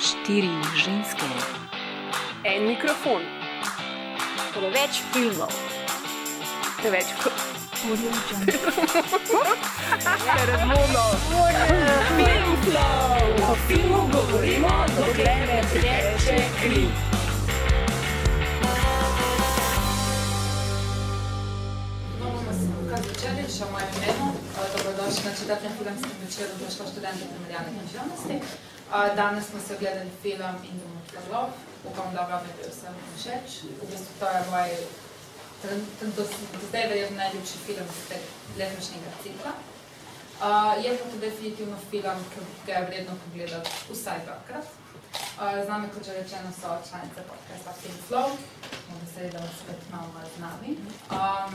Štiri ženske, En mikrofon, Preveč filmov. preveč k- Audio Jungle. O filmu govorimo, dokler ne teče kri. Kar začeli, še imenu. Eh, Dobrodošli na četrtem filmskem večeru Društva študentov primerjalne književnosti. Danes smo se ogledali film In for Love. Upam, da vam je bil vsem všeč. V bistvu to je moj do, zdaj verjetno najljubši film iz tega letošnjega cikla. Uh, je pa to definitivno film, ki ga je vredno pogledati vsaj dvakrat. Uh, z nami, kot že rečeno, so članice podcasta Film Flow. Smo veseli, da vas spet imamo z nami. Um,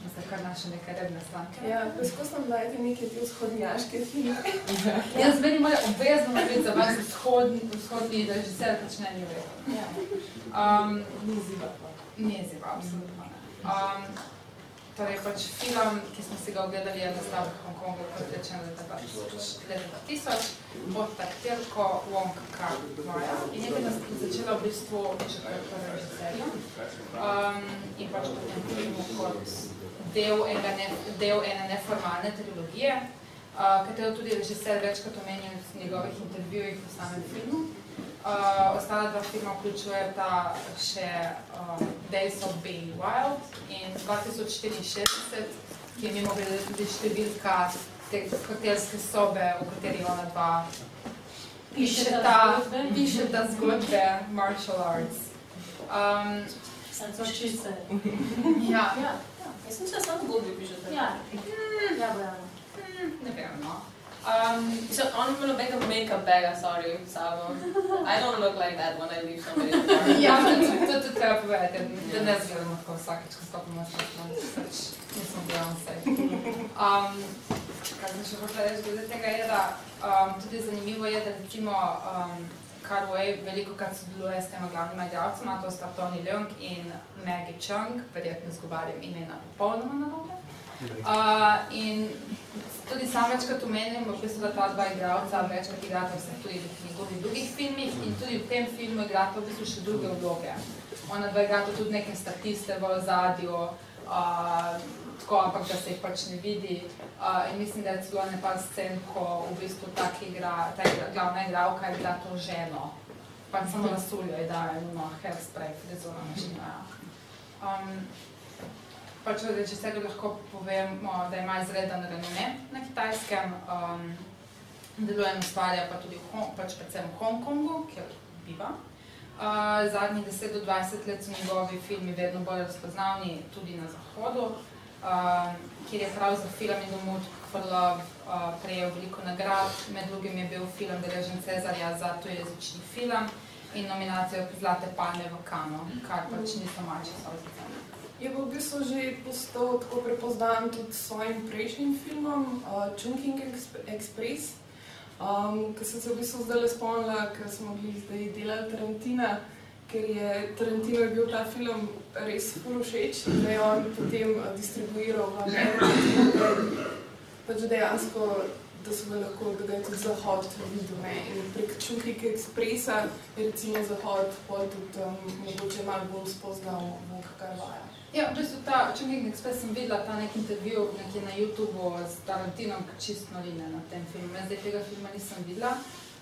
Ste kar naše neke redne stranke. Ja, poskušam najti neke te vzhodnjaške filme. Jaz meni mora obvezno biti za vas vzhodni, vzhodni režiser, pač ne ni rekel. Ja. Um, Ni ziva. ni ziva, absolutno ne. Um, torej pač film, ki smo si ga ogledali, je nastal v Hongkongu, kot rečeno, leta 2000, leta 2000 pod taktirko Wong Kar Wai. In je nas začela v bistvu že kot režiserja. Um, in pač potem filmu kot del, enega ne, del ene neformalne trilogije, uh, katero tudi režiser večkrat omenil v njegovih intervjujih v samem filmu. Uh, ostala dva filma vključujeta še um, Days of Being Wild in 2064, ki je mimo grede tudi številka te hotelske sobe, v kateri ona dva pišeta, pišeta zgodbe martial arts. Um, Sancočice. ja, Ja, Jaz sem se samo zgodbi pišete. ja. Ja, Bojana. ne vem, no. Um, So on ima nobenega make-up baga, sorry, sabo. I don't look like that when I leave apartment. Ja, to to- to tudi treba povedati, da ne zgledamo tako vsakeč, ko stopimo na stopno, pač nismo Beyoncé. Um, kaj sem še hotela reči glede tega je, da um, tudi zanimivo je, da recimo um, Carway veliko krat sodeluje s tema glavnima igralcema, to sta Tony Leung in Maggie Chung, verjetno izgovarjam imena popolnoma narobe. Uh, in tudi sam večkrat omenim, v bistvu, da ta dva igralca večkrat igrata vse tudi v njegovih drugih filmih in tudi v tem filmu igrata v bistvu še druge vloge. Ona dva igrata tudi neke statiste v ozadju, uh, tako, ampak da se jih pač ne vidi. Uh, mislim, da je celo ene par scen, ko v bistvu tak igra, ta igra, glavna igralka igra to ženo. Pač samo lasuljo je daje, no, hairspray, frizura načina. Um, pač od režiserja lahko povemo, da ima izreden renome na kitajskem, um, deluje in ustvarja pa tudi v pač predvsem v Hongkongu, kjer biva. Zadnjih 10 do 20 let so njegovi filmi vedno bolj razpoznavni tudi na zahodu, uh, kjer je prav za film In Mood for Love uh, prejel veliko nagrad, med drugim je bil film deležen Cezarja za tujezični film in nominacijo Zlate palme v Kanu, kar pač niso manjše stvari. Je pa v bistvu že postal tako prepoznan tudi s svojim prejšnjim filmom, uh, Chungking Exp- Express, um, ki sem se v bistvu zdaj spomnila, ker smo bili zdaj delali Tarantina, ker je Tarantino je bil ta film res ful všeč, da je on potem uh, distribuiral v Ameriki. Pač dejansko, da so ga lahko, je tudi Zahod videl. Ne? In prek Chungking Expressa je recimo Zahod pol tudi um, mogoče malo bolj spoznal Vuk Karvaja. Ja, v bistvu ta Chungking Express sem videla ta nek intervju nekje na YouTubu s Tarantinom, ki čist noline na tem filmu. Jaz zdaj tega filma nisem videla,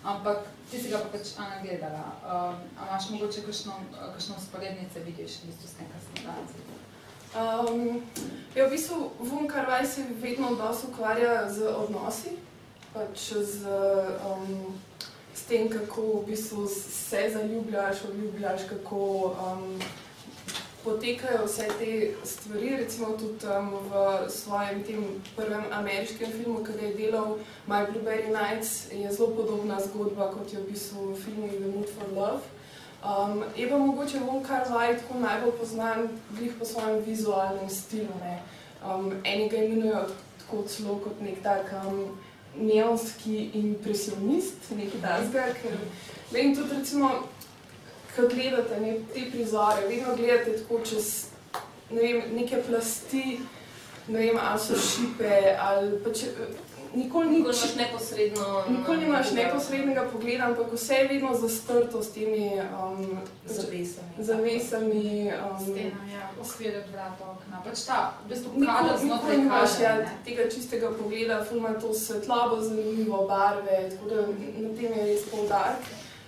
ampak ti si ga pa pač Ana gledala. Um, a imaš mogoče kakšno, kakšno usporednice vidiš v bistvu s tem, kar sem videla? Um, ja, v bistvu Vun Karvaj se vedno dosti ukvarja z odnosi, pač z, um, s tem, kako v bistvu se zaljubljaš, odljubljaš, kako um, potekajo vse te stvari. Recimo tudi um, v svojem tem prvem ameriškem filmu, ki ga je delal My Blueberry Nights, je zelo podobna zgodba kot je v bistvu v filmu The Mood for Love. Um, je pa mogoče Von Kar Wai tako najbolj poznan glih po svojem vizualnem stilu. Ne. Um, eni ga imenujejo tako celo kot nek tak um, neonski impresionist, nekaj takega, ker ne, in tudi recimo, ko gledate ne, te prizore, vedno gledate tako čez ne vem, neke plasti, ne vem, ali so šipe, ali pač nikoli Nikoli nič. imaš neposredno. Nikoli nimaš neposrednega pogleda, ampak vse je vedno zastrto s temi um, Zavesami. zavesami. Um, Stena, ja, okvir od vrata, okna. Pač ta, v bistvu kader Nikoli, znotraj nikoli nimaš ja, tega čistega pogleda, fuma to svetlobo, zanimivo, barve, tako da na tem je res poudarek.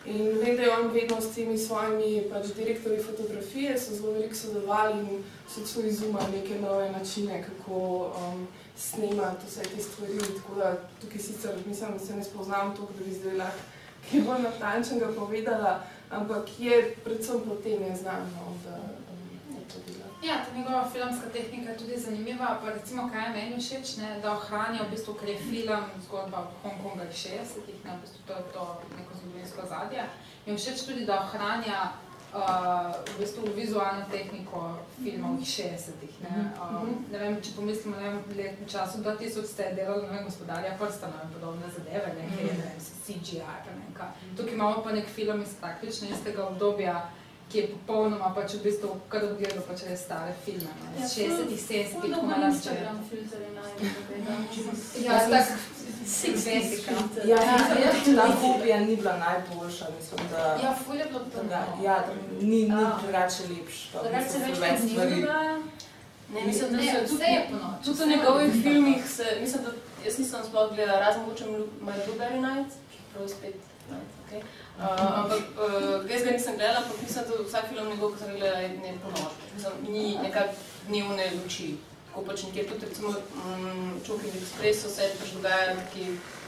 In je on vedno s temi svojimi pač, direktorji fotografije, so zelo veliko sodelovali in so celo izumali neke nove načine, kako um, snemati vse te stvari. Tako da tukaj sicer mislim, se ne spoznam toliko, da bi zdaj lahko kaj bolj natančnega povedala, ampak je predvsem po tem je znano, da um, je to dela. Ja, ta njegova filmska tehnika je tudi zanimiva, pa recimo, kaj je meni všeč, ne, da ohranja v bistvu, ker je film zgodba Hongkonga iz 60-ih, ne, v bistvu to je to neko zgodovinsko zadje. Mi je všeč tudi, da ohranja uh, v bistvu vizualno tehniko filmov iz 60-ih. Ne. Um, ne vem, če pomislimo, ne vem, v času 2000 ste delali, ne vem, gospodarja prstana in podobne zadeve, ne, kjer je, ne vem, CGI, pa ne vem kaj. Tukaj imamo pa nek film iz praktično istega obdobja, ki je popolnoma pač v bistvu, kar odgledal pač res stare filme, ne, iz 60-ih, 70-ih, Ful ko dolgo ima na nas najdem, Ja, tak. Ja, Ja, ja. tudi ta kopija ni bila najboljša, mislim, da... ja, ful je bilo to. da ja, da ni, ni A. drugače lepš. pa Drugače se več njimi dogaja. Ne, mislim, da Ne, se tudi, je tudi vse v je njegovih filmih, se, mislim, da jaz nisem sploh gledala, razen mogoče My Blueberry Nights, prav spet okay. Uh, ampak uh, jaz ga nisem gledala, ampak mislim, da vsak film njegov, ki sem gledala, je ne po noči. Mislim, ni nekak dnevne luči. Tako pač nekje tudi recimo um, Choking Express so se pač dogajali nekje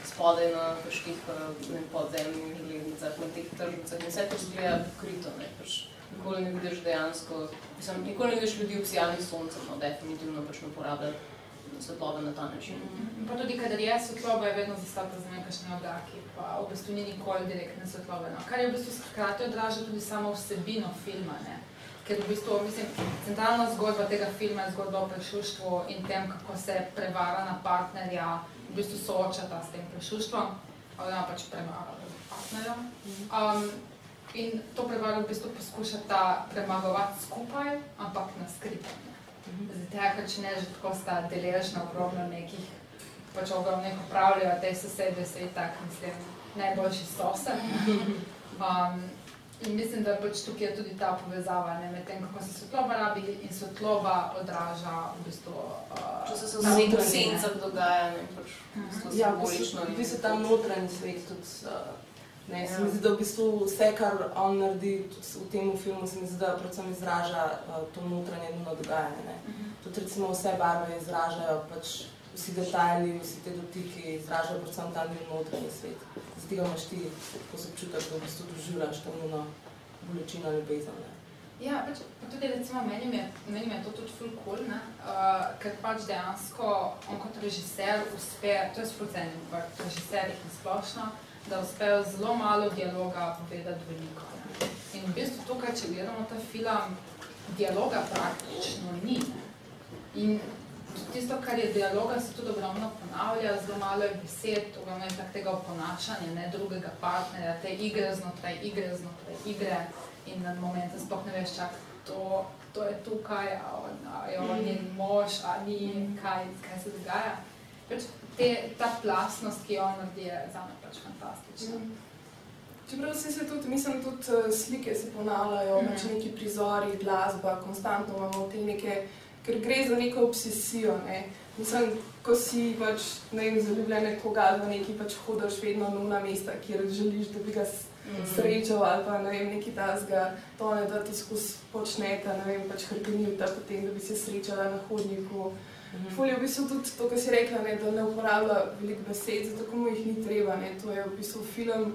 spodaj na ne vem, podzemnih železnicah, na teh tržnicah in vse to zgleda pokrito, ne, pač nikoli ne vidiš dejansko, mislim, nikoli ne vidiš ljudi obsijanih s soncem, no, definitivno pač ne uporabljajo svetlobe na ta način. In Pa tudi, kadar je svetloba, je vedno zastavljena za nekakšne oblake, pa v bistvu ni nikoli direktne svetlobe. No. Kar je v bistvu hkrati odraža tudi samo vsebino filma. Ne. Ker v bistvu, mislim, centralna zgodba tega filma je zgodba o prešuštvu in tem, kako se prevarana partnerja v bistvu soočata s tem prešuštvom, oziroma pač prevara partnerja. Um, in to prevaro v bistvu poskušata premagovati skupaj, ampak na ne. Zaradi tega, ker če ne že tako sta deležna ogromno nekih, pač ogromno nekaj upravljajo, te sosede so itak, mislim, najboljši sosed. Um, in mislim, da pač tukaj je tudi ta povezava ne, med tem, kako se svetloba rabi in svetloba odraža v bistvu. Uh, Če se se Na v sencah dogaja, ne, pač v bistvu Ja, simbolično. bistvu, v bistvu ta notranji svet tudi. Uh, ne, Ja. se mi zdi, da v bistvu vse, kar on naredi v tem filmu, se mi zdi, da predvsem izraža uh, to notranje nujno dogajanje. Ne. Tudi recimo vse barve izražajo, pač vsi detajli, vsi te dotiki izražajo predvsem ta notranji svet. Zdi ga imaš ti, ko se občutek, da v bistvu doživljaš to njuno bolečino ljubezen. ne. Ja, pač, pa tudi recimo meni je, meni je to tudi ful cool, ne? Uh, ker pač dejansko on kot režiser uspe, to je sprocenim, ampak režiserjih na splošno, da uspejo zelo malo dialoga povedati veliko. Ne? In v bistvu tukaj, če gledamo ta film, dialoga praktično ni. Ne? In tisto, kar je dialoga, se tudi ogromno ponavlja, zelo malo je besed, ogromno je tak tega oponašanja, ne drugega partnerja, te igre znotraj igre, znotraj igre in na momente sploh ne veš, čak, to, to je tukaj, a, on, a je on njen mož, a ni, kaj, kaj se dogaja. Pač te, ta plasnost, ki jo on naredi, je zame pač fantastična. Čeprav se se tudi, mislim, tudi eh, slike se ponavljajo, Mhm. pač neki prizori, glasba, konstantno imamo te neke, ker gre za neko obsesijo. Ne. Mislim, ko si pač, ne vem, zaljubljen nekoga v neki pač hodiš vedno na mesta, kjer želiš, da bi ga s- srečal ali pa ne vem, neki tasga, to ne da to skozi počnete, ne vem, pač hrbenita potem, da bi se srečala na hodniku. Ful je v bistvu tudi to, kar si rekla, ne, da ne uporablja veliko besed, zato komu jih ni treba. Ne. To je v bistvu film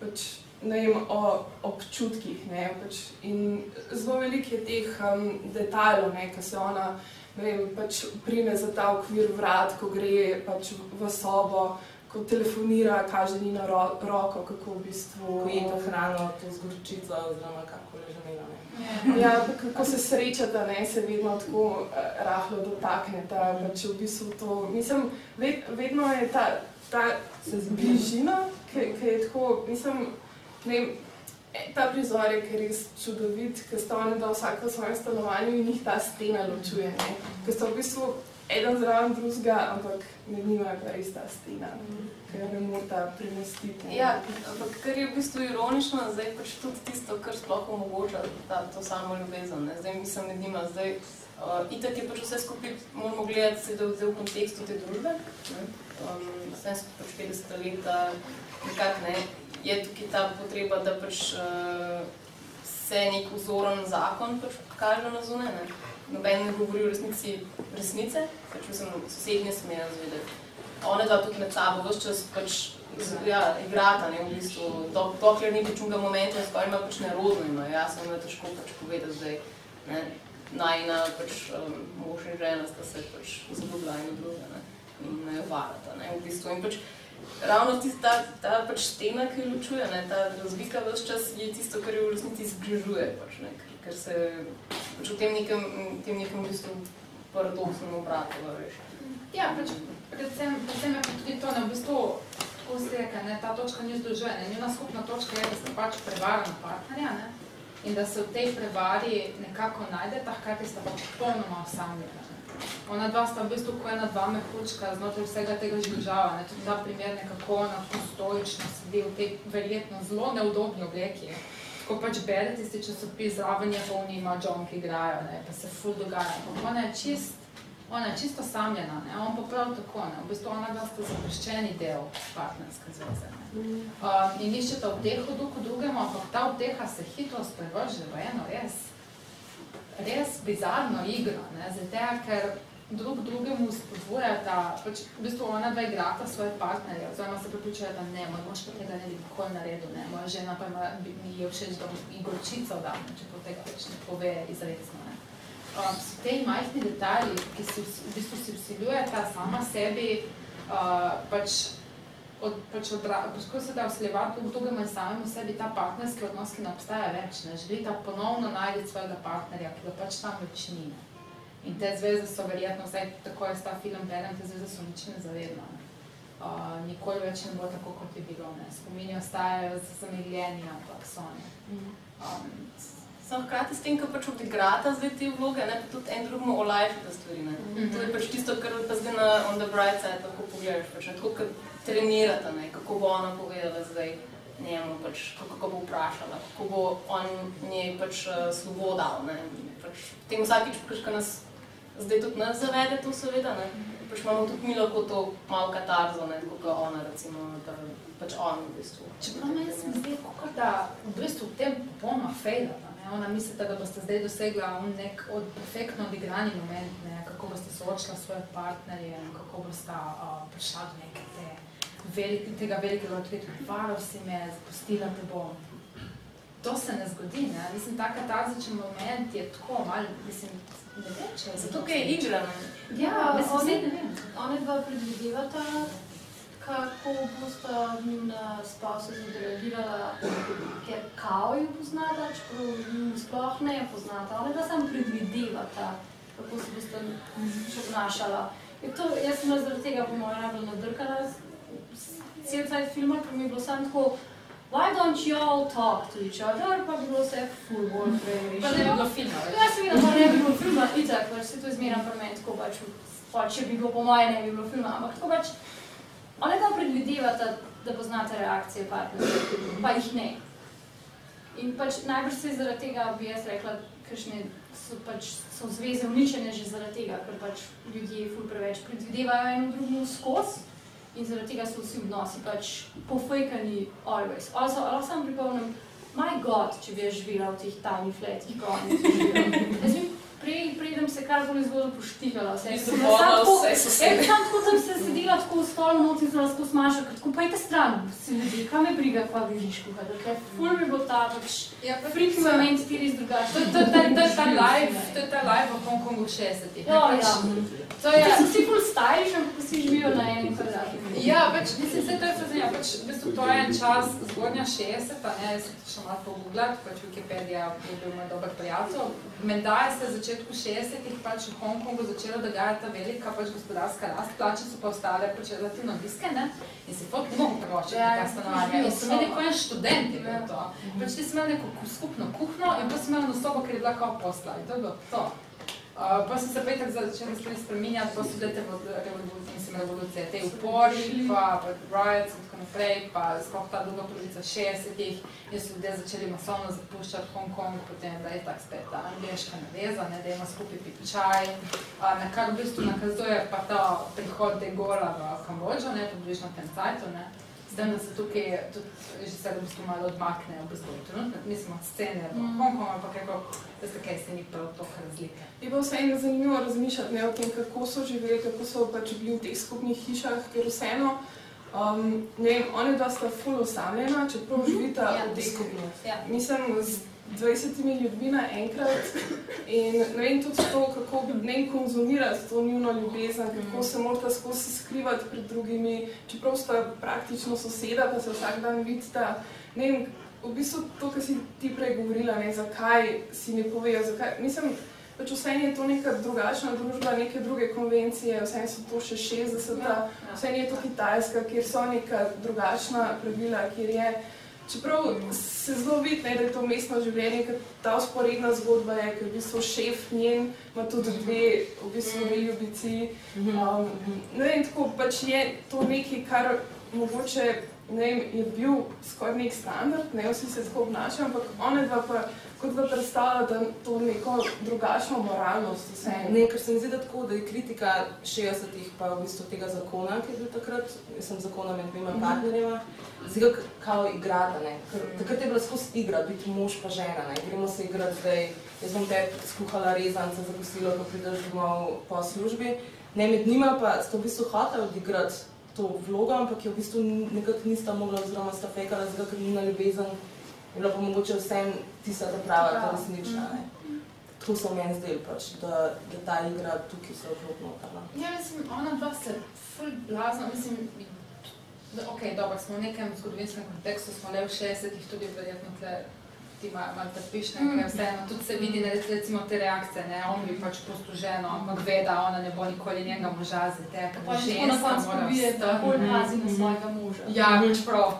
pač, ne vem, o občutkih. Ne, pač, in zelo veliko je teh um, detajlov, ne, ko se ona vem, pač prime za ta okvir vrat, ko gre pač v sobo, ko telefonira, kaže ni na ro roko, kako v bistvu Ko jeta hrano, to z gorčico oziroma kako že imela. ne. Ja, kako se srečata, ne, se vedno tako eh, rahlo dotakneta. Pač v bistvu to, mislim, ved, vedno je ta, ta bližina, ki ki je tako, mislim, vem, eh, ta prizor je res čudovit, ker sta oni da vsak v svojem stanovanju in jih ta stena ločuje. ne. Ker sta v bistvu eden zraven drugega, ampak med njima je pa res ta stena, ki jo ne morata premestiti. ne. Ja, ampak kar je v bistvu ironično, zdaj pač tudi tisto, kar sploh omogoča ta, to samo ljubezen. Ne? Zdaj mislim med njima, zdaj uh, itak je pač vse skupaj, moramo gledati se v, v kontekstu te družbe. Ne? Um, vse so pač 50 leta, nekako ne, je tukaj ta potreba, da pač uh, se nek vzoren zakon pač kaže na zunaj. Ne? Noben ne govori v resnici resnice, pač mislim, sosednje smejo zvedeti. One dva tudi med sabo vse čas pač ja, igrata, ne, v bistvu, dok, dokler ni počunga momenta, skoraj ima pač nerodno ima, jasno ima težko pač povedati zdaj, ne, najna pač um, mož in žena sta se pač zaljubila ena druga, ne, in ne varata, ne, v bistvu, in pač ravno tista, ta pač stena, ki ločuje, ne, ta razlika vse čas je tisto, kar jo v resnici zbližuje, pač, ne, ker, ker se pač v tem nekem, tem nekem bistvu paradoksnem obratu, veš. Ja, pač predvsem, predvsem je pa tudi to, ne, v bistvu, tako ste rekli, ne, ta točka ni združuje, ne, njena skupna točka je, da sta pač prevarana partnerja, ne, in da se v tej prevari nekako najdeta, hkrati sta pa popolnoma osamljena. Ona dva sta v bistvu kot ena dva mehurčka znotraj vsega tega žvižava, ne, tudi ta primer nekako ona tako stoično sedi v tej verjetno zelo neudobni obleki, ko pač bere tisti časopis, zraven je polni ima John, ki igrajo, ne, pa se ful dogaja, ona je čist Ona je čisto samljena, ne? on pa prav tako, ne? v bistvu ona dva sta zapreščeni del partnerske zveze. Ne? Um, in iščeta vteho drug v drugemu, ampak ta vteha se hitro sprevrže v eno res, res bizarno igro, ne? zato ker drug drugemu spodbujata, pač v bistvu ona dva igrata svoje partnerje, oziroma se pripričajo, da ne, moj mož pa tega ne bi nikoli naredil, ne? moja žena pa ima, bi, mi je všeč, da mi gorčico dam, čeprav tega pač ne pove izredno. Ne? um, so te majhni detalji, ki si v bistvu si vsiljujeta sama sebi, uh, pač od, pač odra, poskuša se da vsiljevati v drugemu in samemu sebi ta partnerski odnos, ki ne obstaja več, ne želita ponovno najti svojega partnerja, ki ga pač tam več ni. Ne. In te zveze so verjetno, vsaj tako je ta film berem, te zveze so nič nezavedne. Ne. Uh, nikoli več ne bo tako, kot je bilo. Ne. Spomini ostajajo zamegljeni, ampak so ne. Um, Samo hkrati s tem, ko pač odigrata zdaj te vloge, ne, pa tudi en drugemu olajšata stvari. Ne. Mhm. To je pač tisto, kar pa zdaj na On the Bright Side lahko pogledaš, pač, ne, tako trenirata, ne, kako bo ona povedala zdaj njemu, pač, kako bo vprašala, kako bo on njej pač uh, slovo dal. Ne. Pač, tem vsakič, pač, ko nas zdaj tudi nas zavede to seveda, ne, pač imamo tudi mi lahko to malo katarzo, ne, kot ga ona recimo, da pač on v bistvu. Čeprav meni se mi zdi, kakor da v bistvu v tem popolnoma fejlata. Ne? Ona mislite, da boste zdaj dosegla un nek od, perfektno odigrani moment, ne? kako boste soočila svoje partnerje kako boste uh, prišla do neke te velike, tega velikega odkritja. Varal si me, zapustila te bom. To se ne zgodi, ne? Mislim, ta katarzičen moment je tako mal, mislim, ne vem, če je Zato, ker je igra, ne. Ja, mislim, zdaj ne vem. One dva predvidevata, kako bosta njuna spasa zadreagirala, ker kao jo poznata, čeprav sploh ne poznata. One dva samo predvidevata, kako se bosta še obnašala. Je to, jaz sem zaradi tega po mojem najbolj nadrkana s- cel cel filma, ker mi je bilo samo tako, why don't you all talk to each other, pa bi bilo vse full bolj prej Pa ne bi bilo filma. več. Ja, seveda, pa ne bi bilo filma, itak, pač se to zmeraj pri meni tako pač, pa če bi bilo po moje, ne bi bilo filma, ampak tako pač, one pa predvidevata, da poznate reakcije partnerja, pa jih ne. In pač najbrž se zaradi tega bi jaz rekla, kakšne so pač so zveze uničene že zaradi tega, ker pač ljudje ful preveč predvidevajo eno drugemu skozi. In zaradi tega so vsi odnosi pač pofejkani always. Also, lahko samo pripomnim, my god, če bi jaz živela v teh tajnih fletih, ko oni tu živijo. Prej, predem se karkoli zgodilo, poštihala vse. Tako- vse sosede. Sam tako sem se sedela tako v stolu noti in sem lahko smašala, ker tako pojte stran, si ljudi, kaj me briga, kva vidiš kuhati. Ker ful bi bilo ta pač Ja, fiksno. moment, ti res drugače. To je to, to, to, ta live, to je ta live v Hongkongu 60-ih. ne, Ja, pač ja. To je, so vsi ful stylish, ampak vsi živijo na enem kvadratu. Ja, pač, mislim, se to je fascinantno. Pač, v bistvu, to je en čas, zgodnja 60, ne, še malo pogooglala, pač Wikipedia je bil moj dober prijatelj. Menda je se v začetku 60-ih pač v Hongkongu začela dogajati ta velika pač gospodarska rast, plače so pa ostale pač relativno nizke, ne, in si ne mogo privoščiti Ja, ja, stanovanja. In so imeli kot en študent je bil to. Pač ti si imel neko ku- skupno kuhno in pa si imel eno sobo, ker je bila kao posla in to je bilo to. Uh, pa so se pa tako začeli stvari spreminjati, pa so bile te revo- revolucije, mislim, revolucije, te upori, pa, pa riots in tako naprej, pa sploh ta druga polovica 60-ih, in so ljudje začeli masovno zapuščati Hongkong, potem da je tako spet ta angliška naveza, ne, da ima skupaj piti čaj, uh, na kar v bistvu nakazuje pa ta prihod De Gaulle'a v Kambodžo, ne, približno tem cajtu, ne. S tem, da se tukaj tudi v bistvu malo odmakne, v bistvu trenutno, mislim, od scene v Hongkongu, ampak kako, veste, kaj se ni prav toliko razlike. Je pa vseeno zanimivo razmišljati ne, o tem, kako so živeli, kako so pač bili v teh skupnih hišah, ker vseeno, um, ne vem, oni dva sta ful osamljena, čeprav živita Ja. v teh Skupnost. Ja. mislim, 20 ljudmi naenkrat. In ne vem tudi to, kako ne konzumirati to njuno ljubezen, kako se morata skozi skrivati pred drugimi, čeprav sta praktično soseda, pa se vsak dan vidita. Ne vem, v bistvu to, kar si ti prej govorila, ne, zakaj si ne povejo, zakaj, mislim, pač vse je to neka drugačna družba, neke druge konvencije, vse so to še 60-ta, vse je to Kitajska, kjer so neka drugačna pravila, kjer je Čeprav se zelo vidi, ne, da je to mestno življenje, ker ta usporedna zgodba je, ker v bistvu šef njen ima tudi dve, v bistvu dve ljubici. Um, ne vem, tako pač je to nekaj, kar mogoče ne vem, je bil skoraj nek standard, ne vsi se tako obnašajo, ampak one dva pa kot da predstavljata to neko drugačno moralnost vseeno. Ne, ker se mi zdi, da tako, da je kritika 60-ih pa v bistvu tega zakona, ki je bil takrat, jaz sem zakona med dvema partnerjema, zdi kao igrata, ne. Ker takrat je bila skozi igra, biti mož pa žena, ne. Gremo se igrati zdaj, jaz bom te skuhala rezance za kosilo, ko prideš domov po službi. Ne, med njima pa sta v bistvu hotela odigrati to vlogo, ampak jo v bistvu nekako nista mogla, oziroma sta fekala, zato ker njena ljubezen je bila pa mogoče vsem tista ta prava, ta resnična, ne. To se meni zdelo, pač, da, da ta igra tukaj se okrog notrna. Ja, mislim, ona dva se ful blazno, mislim, da, ok, dobro, smo v nekem zgodovinskem kontekstu, smo le v 60-ih, tudi verjetno tle ti malo mal trpiš, ne, ker vseeno tudi se vidi, ne, recimo te reakcije, ne, on bi pač pusto ženo, ampak ve, da ona ne bo nikoli njega moža zatekla, Pa že na koncu mora pobije, da bolj pazi na svojega moža. Ja, pač prav.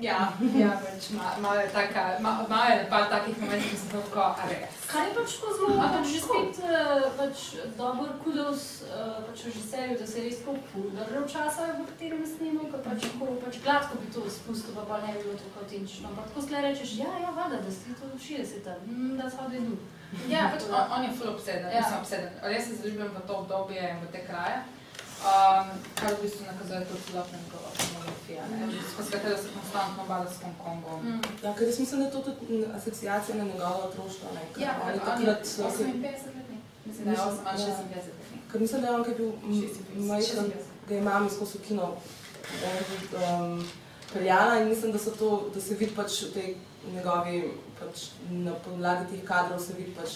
Ja, ja, pač ma- malo je taka, ma- malo je par takih momentov, ki sem tako, a res. Kar je pač tako zelo, pač že spet eh, pač dober kudos eh, pač režiserju, da se je res tako ful držal časa, v katerem snimal, ker pač tako pač gladko bi to spustil, pa pa ne bi bilo tako avtentično. Ampak tako skle rečeš, ja, ja, vada, da si to v 60-ta, mm, that's how they do. Ja, pač on, on je ful obseden, Ja. mislim obseden. Res se zaljubljen v to obdobje v te kraje, um, kar v bistvu nakazuje tudi celotna njegova ne, skozi katero se konstantno bada s Hongkongom. Mm. Ja, ker jaz mislim, da je to tudi asociacija na njegovo otroštvo, ne. Ja, oni takrat so se 58 letnik, mislim, da je 8 ali Ja. 56 letnik. Ker mislim, da je on, ki je bil m- 56, majhen, 56. ga je mama skozi kino um, peljala in mislim, da, so to, da se vidi pač v tej njegovi, pač na podlagi teh kadrov se vidi pač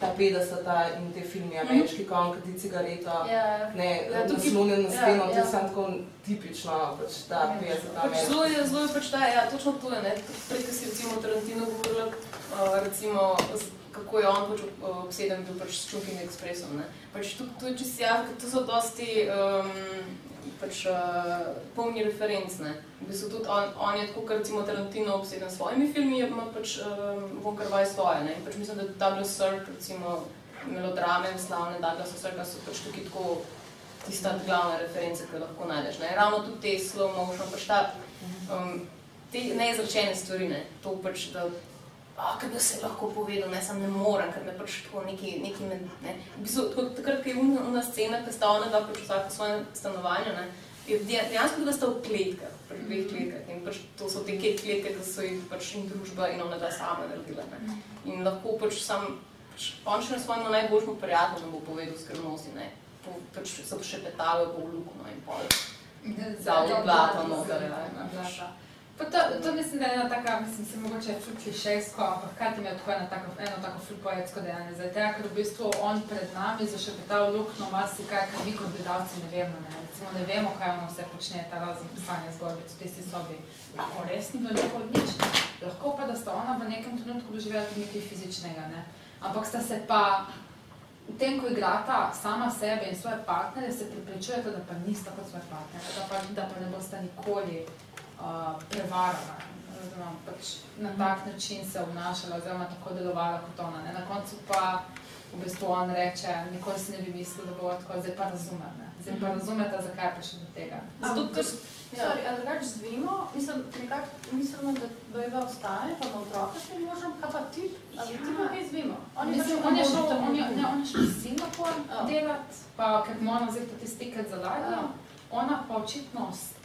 ta 50 in te filmi, ameriški kon, kadi cigareto, Ja, ne, Ja, ja, naslonjen na ja, steno, to ja. je samo tako tipično, pač ta Ja. 50 Pač zelo je, zelo je pač ta, ja, točno to je, ne, prej, ko si recimo Tarantino govorila, uh, recimo, kako je on pač uh, obseden bil pač s Chungking Expressom, ne. Pač tu, tu je čisto jasno, ker to so dosti um, pač uh, polni referenc, ne. V bistvu tudi on, on je tako, kot recimo Tarantino obseden s svojimi filmi, pa pač um, Von Kar Wai svoje, ne. In pač mislim, da Douglas Sirk, recimo, melodrame slavne Douglasa Sirka so pač tukaj tako tista glavna referenca, ki lahko najdeš. Ne? Ravno tudi te slow motion, pač ta, um, te neizrečene stvari, ne? to pač, da oh, kaj bi se lahko povedal, ne, sem ne morem, ker me pač tako neki, neki med, ne. V bistvu, tako, takrat, ko je una, una scena, ko sta ona dva pač vsaka v svojem stanovanju, ne, dejansko da sta v kletkah, v dveh kletkah in pač to so te kletke, ki so jih pač in družba in ona dva sama naredila. Ne. In lahko pač sam, pač on še na svojemu najboljšemu prijatelju bo povedal skrivnosti, ne. Po, pač so še petave po lukno in pol. Dal je blato noter, ja. Pa to, to mislim, da je ena taka, mislim, se mogoče je ful klišejsko, ampak hkrati mi je tako eno tako, eno tako ful poetsko dejanje. Zdaj, tega, ker v bistvu on pred nami zašepetal lukno marsikaj, kar mi kot gledalci ne vemo. Ne. Recimo ne vemo, kaj ono vse počne, ta razen pisanja zgodbic v tisti sobi. Lahko res ni bilo nikoli nič. Lahko pa, da sta ona v nekem trenutku doživela tudi nekaj fizičnega, ne. Ampak sta se pa v tem, ko igrata sama sebe in svoje partnerje, se prepričujete, da pa nista kot svoje partnerje, da pa, da pa ne boste nikoli prevarana. razumem, pač na tak način se obnašala, oziroma tako delovala kot ona. Ne? Na koncu pa v bistvu on reče, nikoli si ne bi mislil, da bo tako, zdaj pa razumem. Ne? Zdaj pa razumete, zakaj je prišlo do tega. Zato, ker Ja. Sorry, a drugače zvemo, mislim, nekako mislimo, da dojeva ostane, pa bo otroka še možem, kaj pa ti, a ti pa kaj zvemo? On je Mislim, pač on je šel, on je, ne, on je šel v Singapur Ja. delat, pa ker mu ona zdaj ti stikat za ladjo, Ja. ona pa očitno ostane,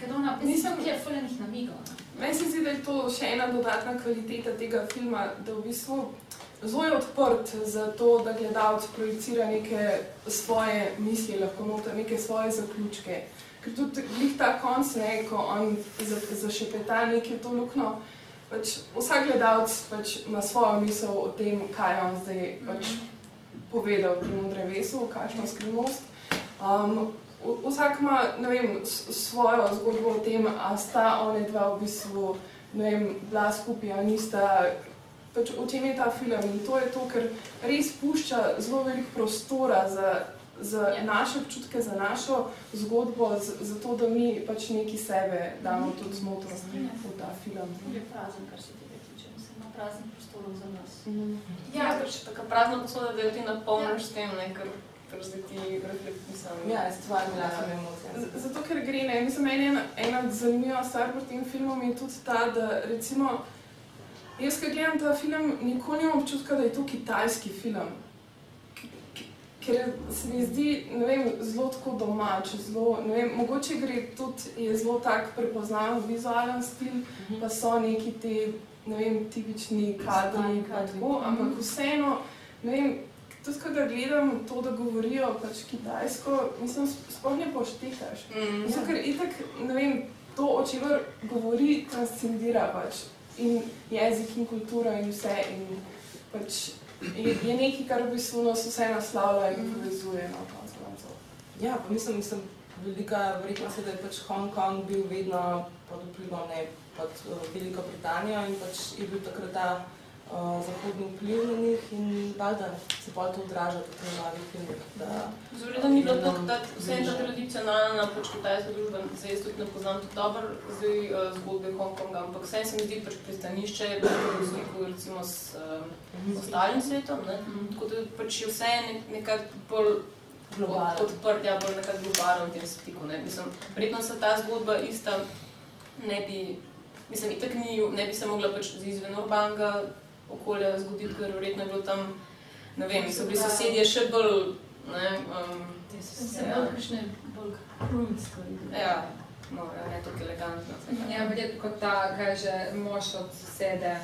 ker ona mislim, da je fuljenih namigov. ne. Meni se zdi, da je to še ena dodatna kvaliteta tega filma, da v bistvu zelo je odprt za to, da gledalec projicira neke svoje misli, lahko noter neke svoje zaključke. Ker tudi glih ta konc, ne, ko on za- zašepeta nekaj to lukno, pač vsak gledalec pač ima svojo misel o tem, kaj je on zdaj pač povedal temu drevesu, kakšno skrivnost. Um, vsak ima vem, svojo zgodbo o tem, a sta one dva v bistvu vem, bila skupaj, a nista. Pač o čem je ta film in to je to, ker res pušča zelo veliko prostora za, za Ja. naše občutke, za našo zgodbo, z- za to, da mi pač neki sebe damo tudi znotraj v ta film. Je prazen, kar se tega tiče, ima prazen prostorov za nas. Ja, pač taka prazna posoda, da jo ti napolniš s tem, ne, ker ker zdaj ti refleksiraš. Ja, s tvojimi lastnimi emocijami. Zato, ker gre, ne, mislim, meni ena, ena zanimiva stvar pri tem filmu je tudi ta, da recimo, jaz, ki gledam ta film, nikoli nimam občutka, da je to kitajski film. Ker se mi zdi, ne vem, zelo tako domač, zelo, ne vem, mogoče gre tudi, je zelo tak prepoznaven vizualen stil, pa so neki ti, ne vem, tipični kadri, kadri. tako, ampak vseeno, ne vem, tudi ko ga gledam, to, da govorijo pač kitajsko, mislim, sp- sploh ne poštekaš. Mm. Zato, ker itak, ne vem, to, o čemer govori, transcendira pač in jezik in kultura in vse. In pač je, je nekaj, kar v bistvu nas vse naslavlja in povezuje na koncu koncev. Ja, pa mislim, mislim velika verjetnost je, da je pač Hongkong bil vedno pod vplivom ne, pod uh, Veliko Britanijo in pač je bil takrat ta zahodni vpliv na njih in valjda se pa to odraža tudi v novih filmih. Da, Zelo da ni bilo tako, da vse je ta tradicionalna pač kitajska družba, zdaj jaz tudi ne poznam tako dobro zdaj, uh, zgodbe Hongkonga, ampak vse se mi zdi pač pristanišče, je bilo v stiku recimo s uh, ostalim svetom, ne? tako da pač je vse nek, nekako bolj Globalen. od- odprt, ja, bolj nekako globalen v tem stiku. Ne? Mislim, verjetno se ta zgodba ista ne bi, mislim, itak ni, ne bi se mogla pač izven urbanega okolja zgoditi, ker verjetno je bilo tam, ne vem, so bili sosedje še bolj, ne, um, Se bolj kakšne bolj krunsko. ja, no, ja, ne tako elegantno. vsekakor. Ja, verjetno kot ta, kaj že mož od sosede,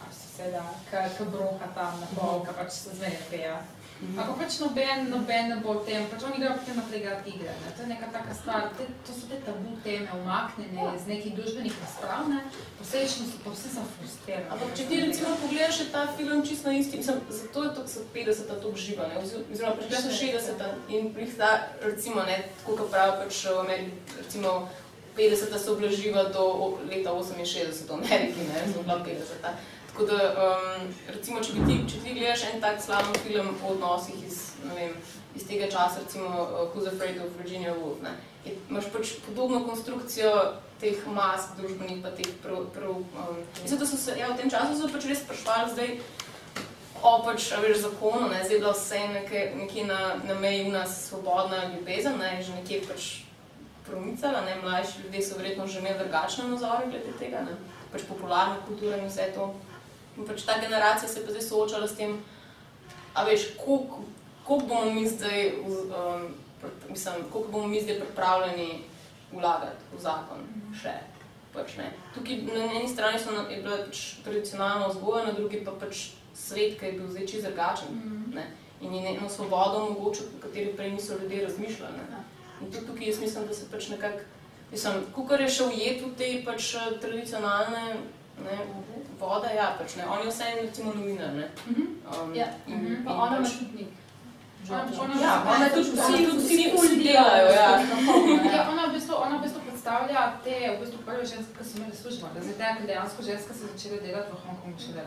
a soseda, ki bruha tam na pol, ki pač se zmeje peja. Ampak pač noben, noben ne bo o tem, pač oni grejo potem naprej igrati igre. Ne? To je neka taka stvar, te, to so te tabu teme umaknjene iz nekih družbenih razprav, ne? posledično so pa vsi zafrustrirani. Ampak če ti recimo pogledaš ta film čisto na isti, mislim, zato je to so 50-ta to živa, ne, ozi- oziroma pač so 60-ta in pri ta, recimo, ne, tako kot pravijo pač v Ameriki, recimo 50-ta so bila živa do leta 68 v Ameriki, ne, so bila 50-ta. Tako da, um, recimo, če, bi ti, če ti gledaš en tak slaven film o odnosih iz, vem, iz tega časa, recimo uh, Who's Afraid of Virginia Woolf, ne, je, imaš pač podobno konstrukcijo teh mask družbenih, pa teh prav, prav um, mislim, da so se, ja, v tem času so pač res sprašvali zdaj, o pač, veš, zakonu, ne, zdaj je bila vse nekje, nekje na, na meji nas svobodna ljubezen, ne, že nekje pač promicala, ne, mlajši ljudje so verjetno že imeli drugačne nazore glede tega, ne, pač popularna kultura in vse to. In pač ta generacija se je pa zdaj soočala s tem, a veš, koliko, koliko bomo mi zdaj, um, mislim, koliko bomo mi zdaj pripravljeni vlagati v zakon še. Pač, ne. Tukaj na eni strani so, je bila pač tradicionalna vzgoja, na drugi pa pač svet, ki je bil zdaj čisto drugačen. Ne. In je eno svobodo omogočil, o kateri prej niso ljudje razmišljali. Ne. In tudi tukaj jaz mislim, da se pač nekako, mislim, kukor je še ujet v te pač tradicionalne ne, vode, ja, pač ne. On je vseeno recimo novinar, ne. Um, Ja, in, pa in ona ima pač, tudi nek. Ja, ona je tudi vsi, tudi vsi ful delajo, ja. Ja, ona v bistvu, ona v bistvu predstavlja te v bistvu prve ženske, ki so imeli službo. Da zdaj ko dejansko ženske so začele delati v Hongkongu šele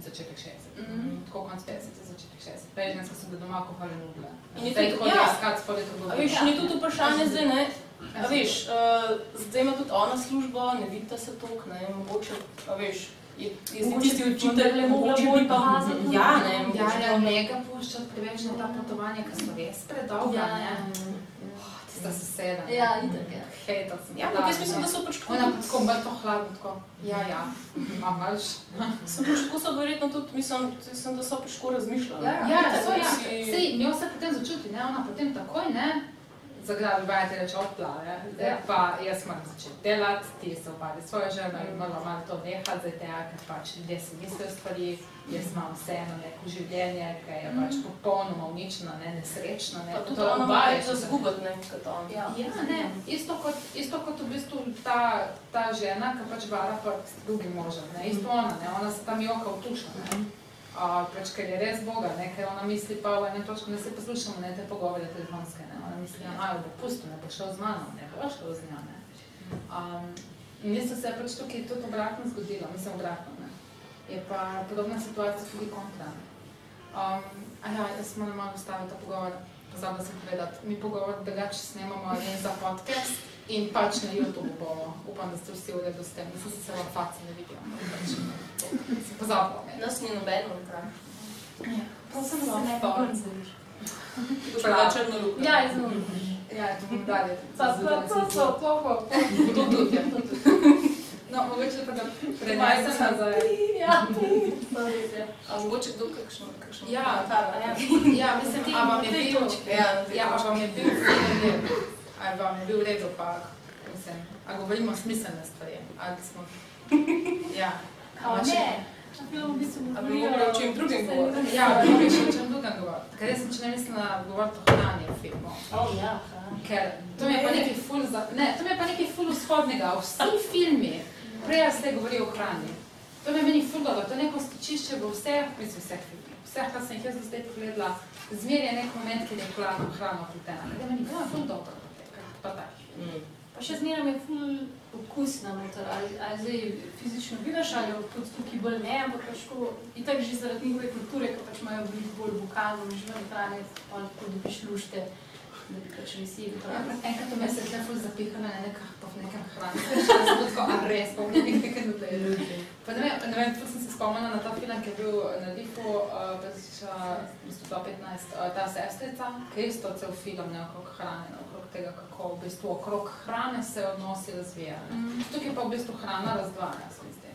začetek 60. Mhm. Tako konc 50, začetek 60. Prej ženske so bile doma kuhale nugle. In je tudi- ja. ni tudi vprašanje zdaj, ne, A veš, uh, zdaj ima tudi ona službo, ne vidita se toliko, ne, mogoče, a veš, je, je Mogoče tisti učitelj, mogla mogoče bolj pa, paziti na ja, to. ne, Ja, mogoče ja, pa ne ga puščati preveč na ta potovanja, ker so res predolga, Ja, ne? ja. Tista soseda. ne. Ja, itak, ja. Hejta sem. Ja, ampak jaz mislim, da so pač tako, Ona pa tako mrtvo hladno, tako, ja, ja, a veš. so pač tako so verjetno tudi, mislim, mislim, da so pač tako razmišljali. Ja, Ja, ja, to ja. Sej, njo se potem začuti, ne, ona potem takoj, ne, zagrabi vajati reče odplave, zdaj Ja. pa jaz moram začeti delati, ti se upadi svojo ženo in moramo malo to nehati, zdaj tega, ker pač ljudje si mislijo stvari, jaz imam vseeno neko življenje, ki je pač popolnoma uničeno, ne, nesrečno, ne, Pa tudi to ona oba ima je več za še zgubati, ne, kot on. Ja. Ja, ne, isto kot, isto kot v bistvu ta, ta žena, ki pač vara pred drugim možem, ne, isto ona, ne, ona se tam joka v tušno, ne. Uh, pač, ker je res Boga, ne, ker ona misli pa v enem točku, ne se poslušamo, ne, te pogovore telefonske, ne, ona misli, ja, majo, bo pusto, ne, bo šel z mano, ne, bo šel z njo. Um, in isto se je pač tukaj tudi obratno zgodilo, mislim obratno, ne. Je pa podobna situacija tudi kontra. Um, ja, jaz moram malo ustaviti ta pogovor, pozabila sem povedati, mi pogovor drugače snemamo ne za podcast in pač na YouTube bomo, upam, da ste vsi v redu s tem, mislim, da se vam faci ne vidijo, ampak pač, sem pozabila. Nas ni nobeno vprašal. To sem se ne Prav. Bila črno luka. Ja, zelo. Ja, to bom dalje. Pa, pa, pa, pa, pa, pa. To tudi, ja, to tudi. No, mogoče pa da prenesem nazaj. Ja, ja. A mogoče kdo kakšno, kakšno Ja, komentar, Ja? Ja, mislim, a vam je bil, Ja, ja, a vam je bil film a vam je bil v redu, pa, mislim, a govorimo smiselne stvari, ali smo, ja. Kao ne. Film v bistvu A bi mogli o čem drugem govoriti? Ja, bi še o čem drugem govoriti, ker jaz sem če ne mislila govoriti o hrani v filmu. Oh, ja. Ker to mi je pa nekaj ful, za, ne, to mi je pa nekaj ful vzhodnega. Vsi filmi, prej ste govorili o hrani. To mi je meni ful dobro, to je neko stičišče v vseh, mislim vseh filmih. Vseh, kar sem jih jaz do zdaj pogledala, zmer je nek moment, kjer je hrana, hrana pletena. Ker je meni ja, ful dobro, pa tak. Mm. Pa še zmeraj je ful okusna noter, ali, ali zdaj fizično vidiš, ali tudi tukaj bolj ne, ampak pač ko, itak že zaradi njihove kulture, ki pač imajo veliko bolj vokazov, življenje hrane, pa tako dobiš lušte, da bi pač visi hrane. Enkrat v mesec je ful zapihala na nekah, pa v nekem hrani. Še sem tako, a res, pa v nekaj nekaj dodajo. Pa ne vem, ne vem, ful sem se spomnila na ta film, ki je bil na Difu, uh, pač, uh, v bistvu 2015, uh, ta sestrica, ki je isto cel film ne okrog hrane, ne okrog tega, kako v bistvu okrog hrane se odnosi razvijajo. ne. Tukaj pa v bistvu hrana razdvaja, se mi zdi.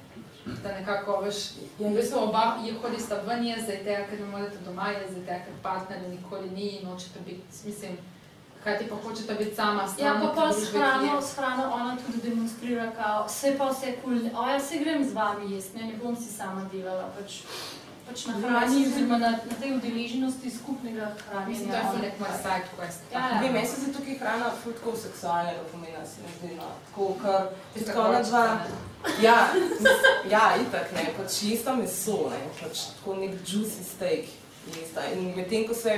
Da nekako, veš, v bistvu oba je hodista ven jesti, zdaj tega, ker ne morete doma jesti, zdaj tega, ker partnerja nikoli ni in nočete biti, mislim, kaj ti pa hočete biti sama, Ja, stran pa od pa s hrano, je- s hrano ona tudi demonstrira, kao, vse pa vse kul, cool. o ja, se grem z vami jesti, ne, ne bom si sama delala, pač, pač na hrani, oziroma na, na tej udeleženosti skupnega Mislim, hranjenja. to je ful ona nek moj pa- side quest. Ja, Dve ja. meseci se tukaj hrana ful tako seksualnega pomena, se mi zdi, no. Tako, ker Tista tako ona dva, ja, ja, itak, ne, pač jesta meso, ne, pač tako nek juicy steak jesta. In medtem, ko se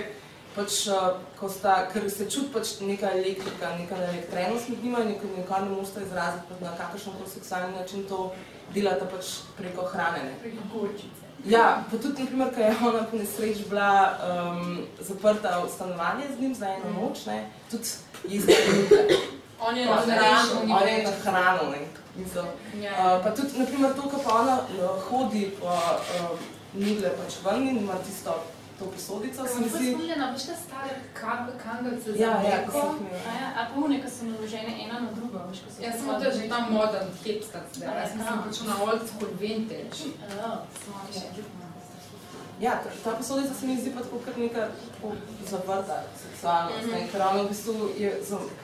pač, uh, ko sta, ker se čuti pač neka elektrika, neka elektrenost med njima, in nikar ne morete izraziti pač na kakršen koli seksualni način to delata pač preko hrane, ne. Preko gorčice. Ja, pa tudi, naprimer, ko je ona po nesreči bila um, zaprta v stanovanje z njim za eno noč, ne, tudi jezde ljube. On je na hrano, hrano, on je na hrano, ne. Mislim, Ja. uh, pa tudi, naprimer, to, ko pa ona uh, hodi pa uh, nugle pač ven in ima tisto, to posodico, se mi zdi. Spomnjena, veš te stare kang- kangalce za Ja, ja, mleko? sem ja, a pa une, ki so naložene ena na drugo, veš, Ja, samo to je že ta modern hipster zdaj, Ja, jaz sem pač na old school vintage. Ja. Smo še Ja, ta, ta posodica se mi zdi pa tako kar neka zavrta seksualnost, mm -hmm. ne, ker ona v bistvu je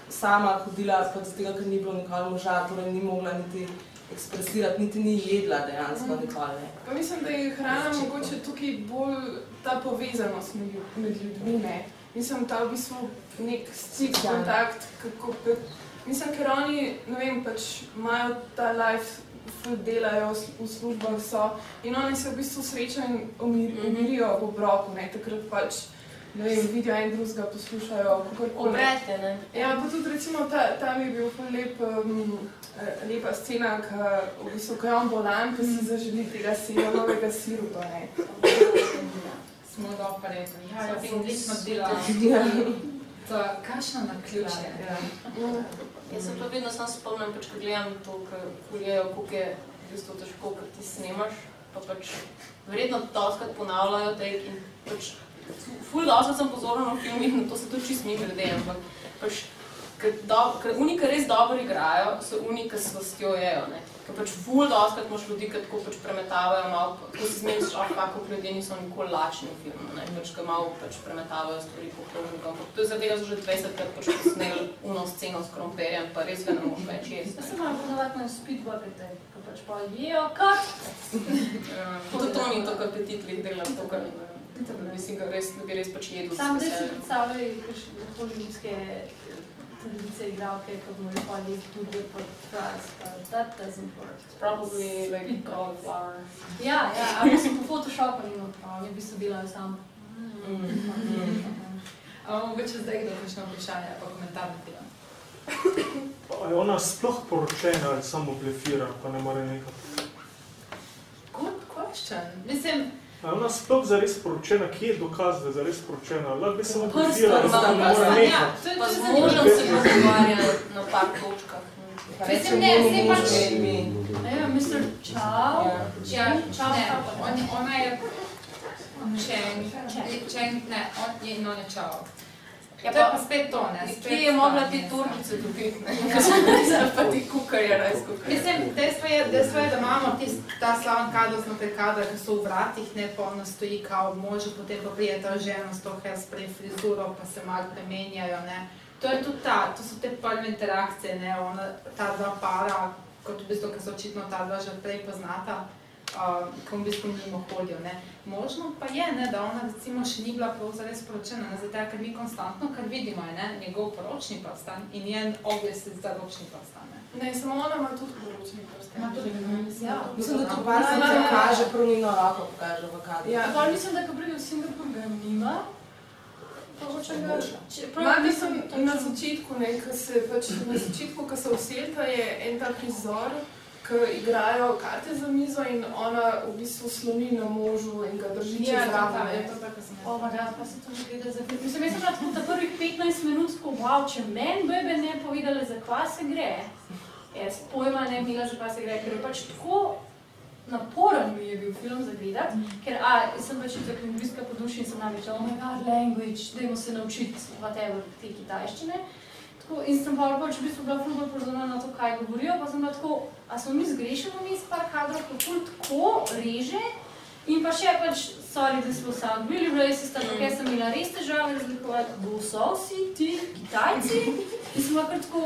sama hodila, pač zato, ker ni bilo nikoli moža, torej ni mogla niti ekspresirati, niti ni jedla dejansko nikoli. Ne. Pa mislim, da je hrana mogoče tukaj bolj ta povezanost med, med ljudmi. Ne? Mislim, ta v bistvu nek stik, Ja. kontakt, kako, kako, mislim, ker oni, ne vem, pač imajo ta life, ful delajo, v sl- v službah so in oni se v bistvu srečajo in umir, umirijo v obroku, ne, takrat pač, ne vem, vidijo en drugega, poslušajo, kakorkoli. Je, ne? Ja, pa tudi recimo ta, tam je bil ful lep, um, lepa scena, ko v bistvu, ko je on bolan, pa si zaželi tega sirovega sirupa, ne. smo dobro rekli. Ja, So jaz sem odlično delala. Ja. To je kakšno naključje. Ja. Ja. Jaz se pa vedno sam spomnim, pač, ko gledam to, ko gledajo, koliko je v bistvu težko, ker ti snemaš, pa pač verjetno doskrat ponavljajo tek in pač ful doskrat sem pozorna v filmih, na to se tudi čist mi glede, ampak pač, ker, do, ker uni, ki res dobro igrajo, so uni, ki svastjo jejo, ne. Ker pač ful doskrat imaš ljudi, ki tako pač premetavajo malo, ko si zmeniš, oh, kako ljudje niso nikoli lačni v filmu, ne, pač, ki malo pač premetavajo stvari po krožniku, ampak to je zaradi tega so že 20 krat pač posneli uno sceno s krompirjem, pa res ga ne moš več jesti. Jaz se moram ponavati na speed buckete, ko pač pa jejo, kat! To, to ni to, kar petitlih dela, to, kar da si ga res, da bi res pač jedel. Sam zdaj si predstavljaj kakšne hollywoodske tradicije igralke, ko bojo pa jesti tudi pod pa that doesn't work. It's probably like cauliflower. Ja, ja, ampak sem po Photoshopu ni not, pa oni v bistvu delajo sam. A mogoče zdaj kdo kakšno vprašanje pa komentar na film. A je ona sploh poročena ali samo blefira, pa ne more nekaj? Good question. Mislim, A je ona sploh zares poročena? Kje je dokaz, da je zares poročena? Lahko bi samo Prstom blefira, da ne more prsta, nekaj. ja, to Pa to z možem se pogovarja na par točkah. Mislim, ne, saj pač- Ne vem, Mr. Chow, Ja, Chow, ne, Chow, on, ona je Cheng, ne, on je on je Chow. Ja, to je pa- pa spet to, ne, spet Kje je mogla stanje, torbice dobiti, ne? Ker so zdaj pa ti kukarje res kukarje. Mislim, dejstvo je, dejstvo je, da imamo tist, ta slaven kadr znotraj kadra, ki so v vratih, ne pa ona stoji kao može, potem pa prije ta žena s to hairspray frizuro, pa se malo premenjajo, ne. To je tudi ta, to so te prve interakcije, ne, ona, ta dva para, kot v bistvu, ki so očitno ta dva že prej poznata, uh, ko v bistvu mimo hodijo, ne. Možno pa je, ne, da ona recimo še ni bila prav zares poročena, ne, zato ker mi konstantno, kar vidimo, je, ne, njegov poročni prstan in njen obvez za ročni prstan, ne. Ne, samo ona ima tudi poročni prst. Ima tudi, ja. Mislim, da to par se Ja, ja. kaže, prav njeno roko pokaže v kadru. Ja. Pa mislim, da ko pride v Singapur, ga nima. Mogoče ga... če- prav mislim, mislim, na začetku, ne, ko se pač, na začetku, ko se uselita, je en tak prizor, ko igrajo karte za mizo in ona v bistvu sloni na možu in ga drži čez Ja, to ramo. je to tako, sem jaz. O, ma da, pa se to že gleda za film. Mislim, jaz sem bila tako ta prvih 15 minut tako, wow, če meni bebe ne povedala, za kva se gre, jaz pojma ne imela, za kva se gre, ker je pač tako naporen mi je bil film za gledati, ker a, jaz sem pač tako lingvistka po duši in sem namreč, oh my god, language, dajmo se naučiti whatever, te kitajščine. Tako, in sem pa pač v bistvu bila ful bolj pozorna na to, kaj govorijo, pa sem bila tako, a smo mi zgrešili vmes par kadrov, ko ful tako reže, in pa še pač, sorry, da smo sam bili racist, ampak jaz sem imela res težave razlikovati, kdo so vsi ti Kitajci, in sem bila kar tako,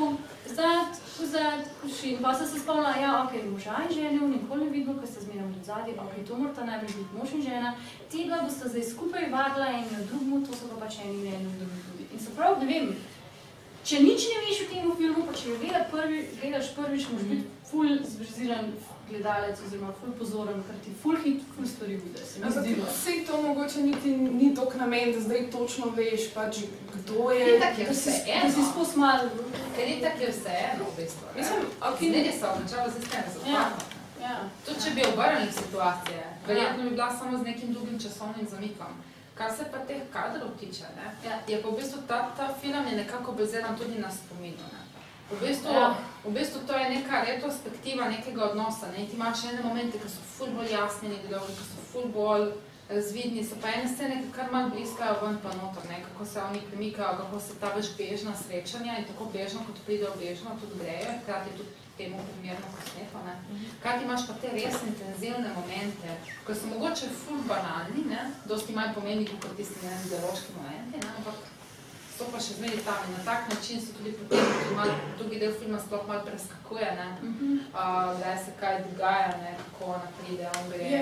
zdaj, zdaj, kuši, in pa sem se spomnila, ja, ok, moža in žena, nikoli ne vidimo, ker sta zmeraj v zadnji, ok, to morata najbolj biti mož in žena, te dva bosta zdaj skupaj vadila in drugmu, to so pa pač eni in tudi. In se prav, ne vem, če nič ne veš o tem filmu, pa če ga prvi, gledaš prvič, moraš biti ful zverziran gledalec oziroma ful pozoren, ker ti ful hit, ful stvari bude, se mi Ampak zdi. no. vse to mogoče niti ni tok namen, da zdaj točno veš, pač, kdo je. Itak je Da si, vse da si spus malo, Ker itak je vse eno, v bistvu. Mislim, ok, Zdaj so, načelo se s tem se Ja. ja. Tudi če bi obrnili situacije, verjetno bi bila samo z nekim drugim časovnim zamikom. Kar se pa teh kadrov tiče, ne, Ja. je pa v bistvu ta, ta film je nekako baziran tudi na spominu. Ne. V bistvu, Ja. v bistvu to je neka retrospektiva nekega odnosa. Ne. Ti imaš ene momente, ki so ful bolj jasni, neki dolgi, ki so ful bolj razvidni, so pa ene scene, ki kar malo bliskajo ven pa noter, ne, kako se oni premikajo, kako se ta veš bežna srečanja in tako bežno, kot pridejo bežno, tudi grejo, in hkrati tudi temu primerno posneto. Ne. Kaj ti imaš pa te res intenzivne momente, ko so mogoče ful banalni, ne, dosti manj pomembni kot tisti ne vem, ideološki momenti, ne, ampak pa še zmeraj tam in na tak način so tudi potem, tudi malo, drugi del filma sploh malo preskakuje, ne, uh, da se kaj dogaja, ne, kako ona pride, on gre. Je,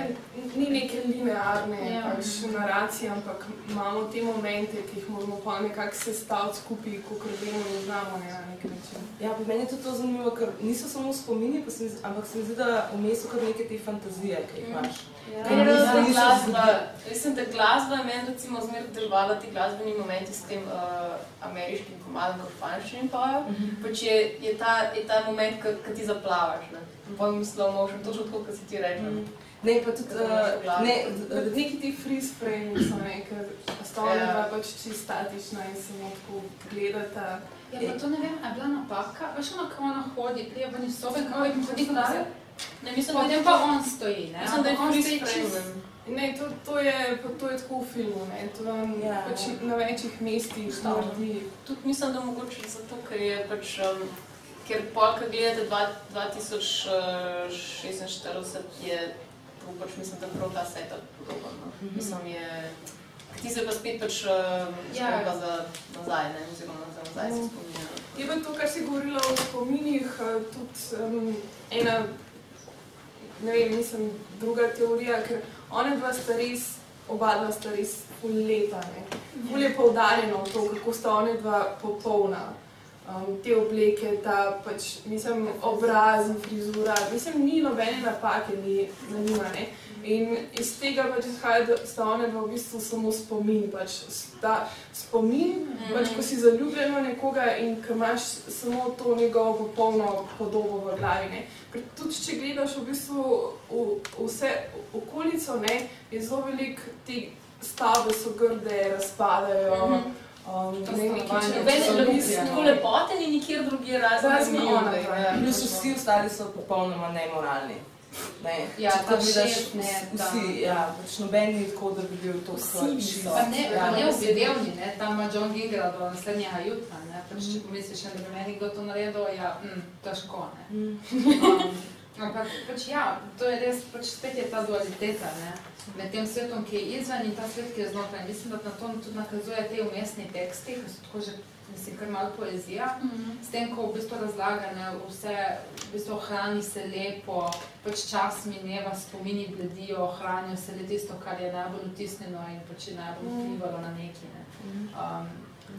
ni neke linearne Ja. pač, naracije, ampak imamo te momente, ki jih moramo pa nekako sestaviti skupaj, kot vemo in znamo ne, na nek način. Ja, pri meni je tudi to zanimivo, ker niso samo spomini, pa se mi, ampak se mi zdi, da vmes so kar neke te fantazije, ki jih imaš. Ja. Ker Meni je niso glasba, mislim, da glasba je meni recimo zmeraj delovala ti glasbeni momenti s tem uh, ameriškim komadom, ko v španščini pojejo, pač je, je, ta, je ta moment, ko ti zaplavaš. Ne? Pojem slow motion, točno tako, kot si ti rečeš. Ne, pa tudi, uh, ne, Ne, neki ti freeze frame so ne, ker sta ona Ja. dva pač čisto statična in samo tako gledata. Ja, pa to ne vem, a je bila napaka, veš ono, ko ona hodi, prije ven iz sobe, kako je hodi nazaj, Ne, mislim, potem pa on stoji, ne? Mislim, da je on stoji čist-. Ne, to, to, je, to je tako v filmu, ne. to vam Ja. pač na večjih mestih naredi. Tudi mislim, da mogoče zato, ker je pač, um, ker pol, ko gledate dva- 2046, je to pač mislim, da prav ta setup podoben. No. Mislim, je, ti se pa spet pač um, Ja. ja. za nazaj, ne, oziroma za nazaj se spominja. Je pa to, kar si govorila o spominih, eh, tudi um, ena, ne vem, mislim, druga teorija, ker one dva sta res, oba dva sta res ne. Ful je poudarjeno to, kako sta one dva popolna. Um, te obleke, ta pač, mislim, obraz in frizura, mislim, ni nobene napake, ni na njima, ne. In iz tega pač izhaja, da sta one v bistvu samo spomin, pač spomin, pač ko si zaljubljen v nekoga in ko imaš samo to njegovo popolno podobo v glavi. Ne. Ker tudi če gledaš v bistvu v, vse okolico, ne, je zelo veliko te stavbe so grde, razpadajo. Mhm. Um, To ne vem, stanovanje, neki Noben so le- luknje, tako no. lepote ni nikjer drugje razen Razen v ona Ljubljani, dva. ja. Plus vsi ostali so popolnoma nemoralni. Ne. Ja, Če ta to vidiš, šef, ne, vsi, ja, pač noben ni tako, da bi bil to so. Pa ne, ja, ne objedevni, ne, tam ima John Gigra do naslednjega jutra, ne, pač če pomisliš, da bi meni kdo to naredil, ja, mm, težko, ne. Um, ampak pač ja, to je res, pač spet je ta dualiteta, ne, med tem svetom, ki je izven in ta svet, ki je znotraj. Mislim, da na to tudi nakazuje te umestni teksti, ki so tako že, mislim, kar malo poezija, s tem, ko v bistvu razlaga, ne, vse, v bistvu hrani se lepo, pač čas mineva, spomini bledijo, hranijo se le tisto, kar je najbolj vtisnjeno in pač je najbolj vplivalo na neki, ne. Um,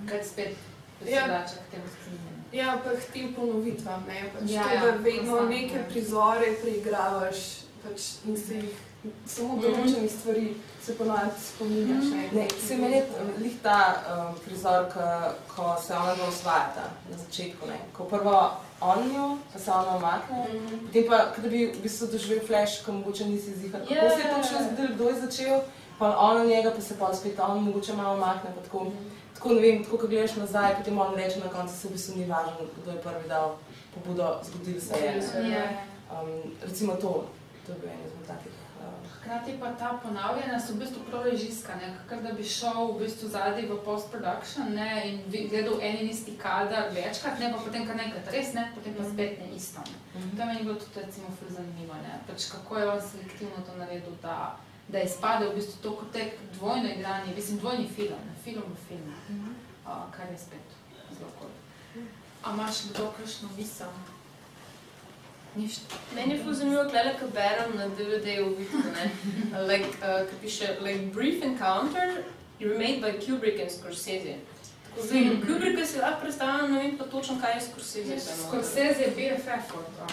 kaj spet Ja. se vrača k temu spominjanju. Ja, pa k tem ponovitvam, ne, pač Ja, to, ja, da vedno konstantno. neke prizore preigravaš pač in se jih samo določenih stvari se ponavadi spominjaš. Ne, Ne, se meni je lih ta um, prizor, ko, ko se ona dva osvajata na začetku, ne. Ko prvo on njo, pa se ona omakne, potem pa, ko da bi v bistvu doživel flash, ko mogoče nisi zihar, kako Ja. se je točno zgodilo, kdo je začel, pa on na njega, pa se pa spet on mogoče malo omakne, pa tako, tako ne vem, tako ko gledaš nazaj, potem on reče na koncu, se v bistvu ni važno, kdo je prvi dal pobudo, zgodilo se je. ne. Ja. Um, recimo to, to je bil en izmed takih. Hkrati pa ta ponavljanja so v bistvu prav režijska, ne? kakor da bi šel v bistvu zadaj v post-production ne? in gledal en in isti kader večkrat, ne pa potem kar nekaj res, ne? potem pa spet ne isto. Ne? To je meni bilo tudi recimo ful zanimivo, ne? pač kako je on selektivno to naredil, da, da izpade v bistvu to kot tek dvojno igranje, mislim dvojni film, ne? film v filmu, uh, kar je spet zelo kul. A imaš kdo kakšno misel? Nič. Meni je ful zanimivo, tlele, ko berem na DVD-ju like, uh, ko piše, like, brief encounter remade by Kubrick and Scorsese. Tako zdaj, Kubricka si lahko predstavljam, ne vem pa točno, kaj je Scorsese. no. Scorsese je BFF od uh,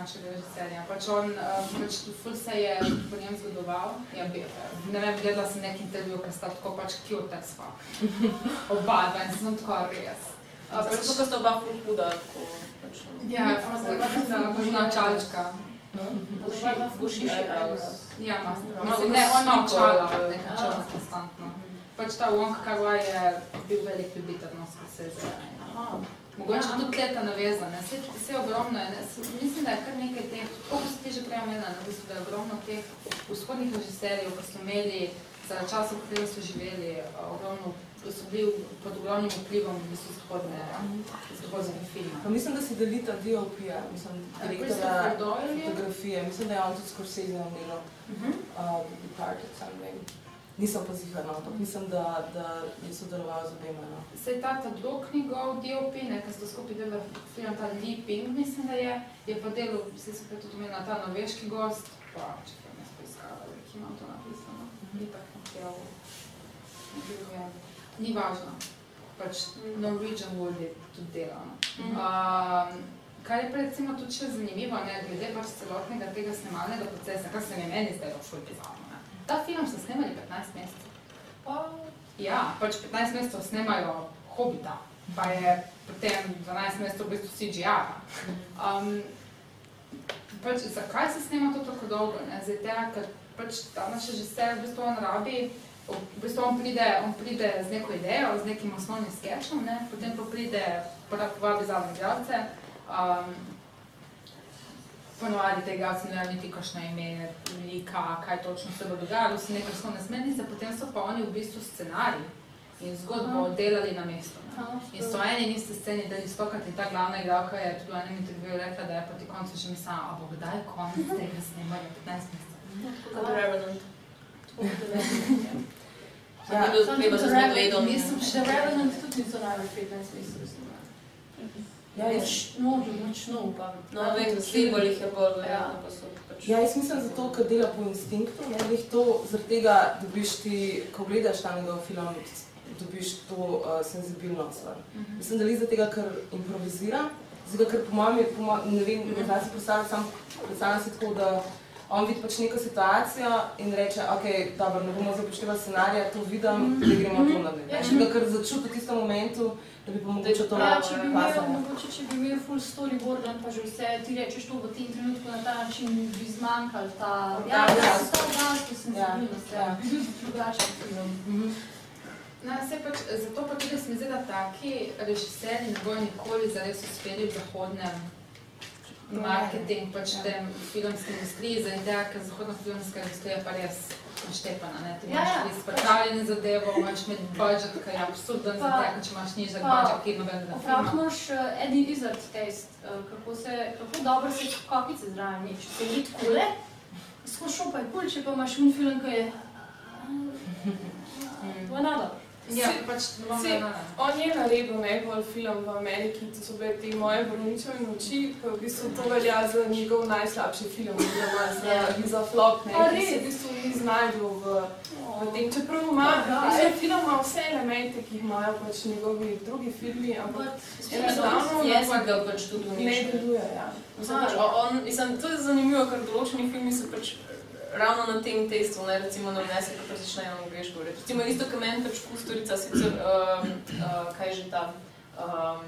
našega režiserja. Pač on, uh, pač ful se je po njem zgodoval. Ja, BFF. Ne vem, gledala sem nek intervju, ker sta tako pač cute as fuck. Oba dva in sem tako res. Pač zato, ker sta oba ful huda, tako, pač, ja, pa se pa možna čalčka. Bushy eyebrows. Ja, ima. Ima Mislim, ne, on ima sliko, čala, eh, nekaj a. čala konstantno. Pač ta Wong Kar Wai je bil velik ljubitelj no, Scorsese. Mogoče tudi leta navezane, vse, vse ogromno je, ne, s- mislim, da je kar nekaj teh, koliko si ti že prej omenila, v bistvu, da je ogromno teh vzhodnih režiserjev, ki so imeli za čas, v katerem so živeli, eh, ogromno, so bili pod ogromnim vplivom v bistvu zahodne, zahodnega filma. Pa mislim, da si delita DOP-ja, mislim, direktora Christopher Doyle je? fotografije. Mislim, da je on tudi Scorsese omenil Mhm. uh, The Departed something. Nisem pa ziharna, ampak mislim, da, da je sodeloval z obema. No. Sej ta ta drug njegov DOP, ne, ki sta skupaj delala film, ta Lee Ping, mislim, da je, je pa delal, vsi so pa tudi omenila, ta norveški gost, pa če pa ne poiskala, ki imam to napisano, ni tak napev, ne vem, ni važno, pač Norwegian Wood je tudi delal. no. Um, kar je pa recimo tudi še zanimivo, ne, glede pač celotnega tega snemalnega procesa, kar se mi je meni zdaj ful bizarno. ne. Ta film so snemali 15 mesecev. Ja, pač 15 mesecev snemajo hobita, pa je potem 12 mesecev v bistvu CGI. Um, pač, zakaj se snema to tako dolgo? Ne? Zdaj, tega, ker pač ta naš režiser v bistvu on rabi, v bistvu on pride, on pride z neko idejo, z nekim osnovnim sketchom, ne? potem pa pride, povabi zadnje igralce. Um, ponovadi te igralce ne niti kakšno ime, lika, kaj točno se bo dogajalo, so neke osnovne smernice, potem so pa oni v bistvu scenarij in zgodbo delali na mestu. Ne? In so eni in iste sceni dali stokrat in ta glavna igralka je tudi v enem intervjuju rekla, da je proti koncu že mislila, a bo kdaj konec tega snemanja 15 mesecev. Kot Revenant. Ja, treba za zgledom. Nisem še Revenant tudi niso največ 15 mesecev snimali. Ja, jaz, Močno, močno upam. No, vem, Sibol jih je bolj verjetno, pa so pač... ja, jaz mislim zato, ker dela po instinktu, ne, glih to, zaradi tega dobiš ti, ko gledaš ta njegov film, dobiš to uh, senzibilnost. ven. Mislim, da li zaradi tega, ker improvizira, zato ker po mojem, je, po mojem, ne vem, zdaj si predstavljam, sam predstavljam si tako, da on vidi pač neko situacijo in reče, ok, dobro, ne bomo zdaj upoštevali scenarija, to vidim, da gremo to narediti. Ja, Ja, če- če ga kar začuti v tistem momentu, da bi pa mogoče to Ja, če bi imel, mogoče, če bi imel full storyboard, pa že vse, ti rečeš to v tem trenutku na ta način, bi zmanjkal ta, ja, Ja, ja, ja. ta odraslo senzibilnost, Ja, ja, ja. bi bil drugačen film. No, se pač, zato pa tudi se mi zdi, da taki režiserji ne bojo nikoli zares uspeli v zahodnem marketing, pač tem filmski industriji, zaradi tega, ker zahodna filmska industrija pa res naštepana, ne? Ti Ja, imaš ja, res pripravljene zadevo, imaš med budžet, ki je absurden, Pa- ker če imaš nižji pa- budžet, ki nobenega Opraviti filma. moraš uh, Eddie Izzard test, uh, kako, se, kako dobro se kakice zraven je. Če se ni takole, skozi šopa je kul, če pa imaš un film, ki je... To je Ja, pač bom Si- vedela. On je naredil najbolj film v Ameriki, to so bile te moje vrničeve noči, ki v bistvu to velja za njegov najslabši film, oziroma za, za flop, ne, ki se v bistvu ni znajdel v, v tem. Čeprav ima, Ja, mislim, film ima vse elemente, ki jih imajo pač njegovi drugi filmi, ampak enostavno Jezik ga pač tudi ne deluje. Ja. Mislim, pač, on, mislim, to je zanimivo, ker določeni filmi so pač ravno na tem testu, ne, recimo na vnese, ko pa začnejo angliško govoriti. Recimo isto, kot meni pač kustorica, sicer, um, uh, kaj že ta, um,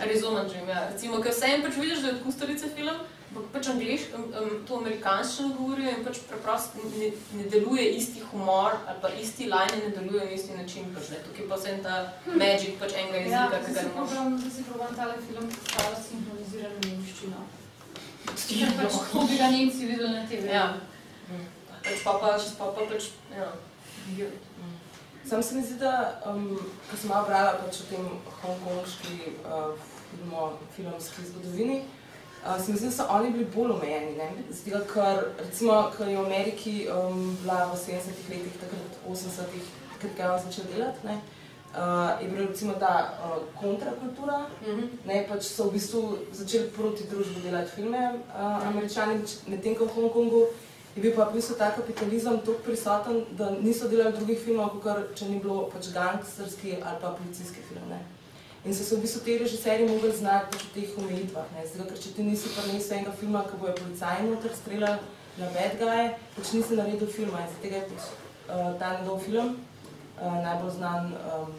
Arizona Dream, ja. Recimo, ker vseeno pač vidiš, da je od kustorice film, ampak pač angliško, um, um, to amerikanščino govorijo in pač preprosto ne, ne deluje isti humor ali pa isti line ne deluje na isti način, pač ne. Tukaj pa vseeno ta magic pač enega Ja, jezika, ki zdaj ga ne moreš. probam, zdaj si probam tale film predstavljati sinhronizirano nemščino. Ker pač to bi ga Nemci videli na TV. Ja. Pač pa pa, čez pa pa pač, ja. Sam se mi zdi, da, um, ko sem malo brala pač o tem hongkonški uh, filmo, filmski zgodovini, uh, se mi zdi, da so oni bili bolj omejeni. ne. Tega, ker recimo, ko je v Ameriki um, bila v 70-ih letih, takrat 80-ih, takrat je on začel delati, ne, uh, je bila recimo ta uh, kontrakultura, ne, pač so v bistvu začeli proti družbi delati filme, uh, američani, medtem ko v Hongkongu je bil pa v bistvu ta kapitalizem tako prisoten, da niso delali drugih filmov, kot če ni bilo pač gangsterski ali pa policijski film. Ne. In so se v bistvu ti režiserji mogli znati pač v teh omejitvah. Ne. Zdaj, ker če ti nisi prinesel enega filma, ki bojo policaji noter streljali na bad guye, pač nisi naredil filma. In tega je pač uh, ta njegov film uh, najbolj znan. Um,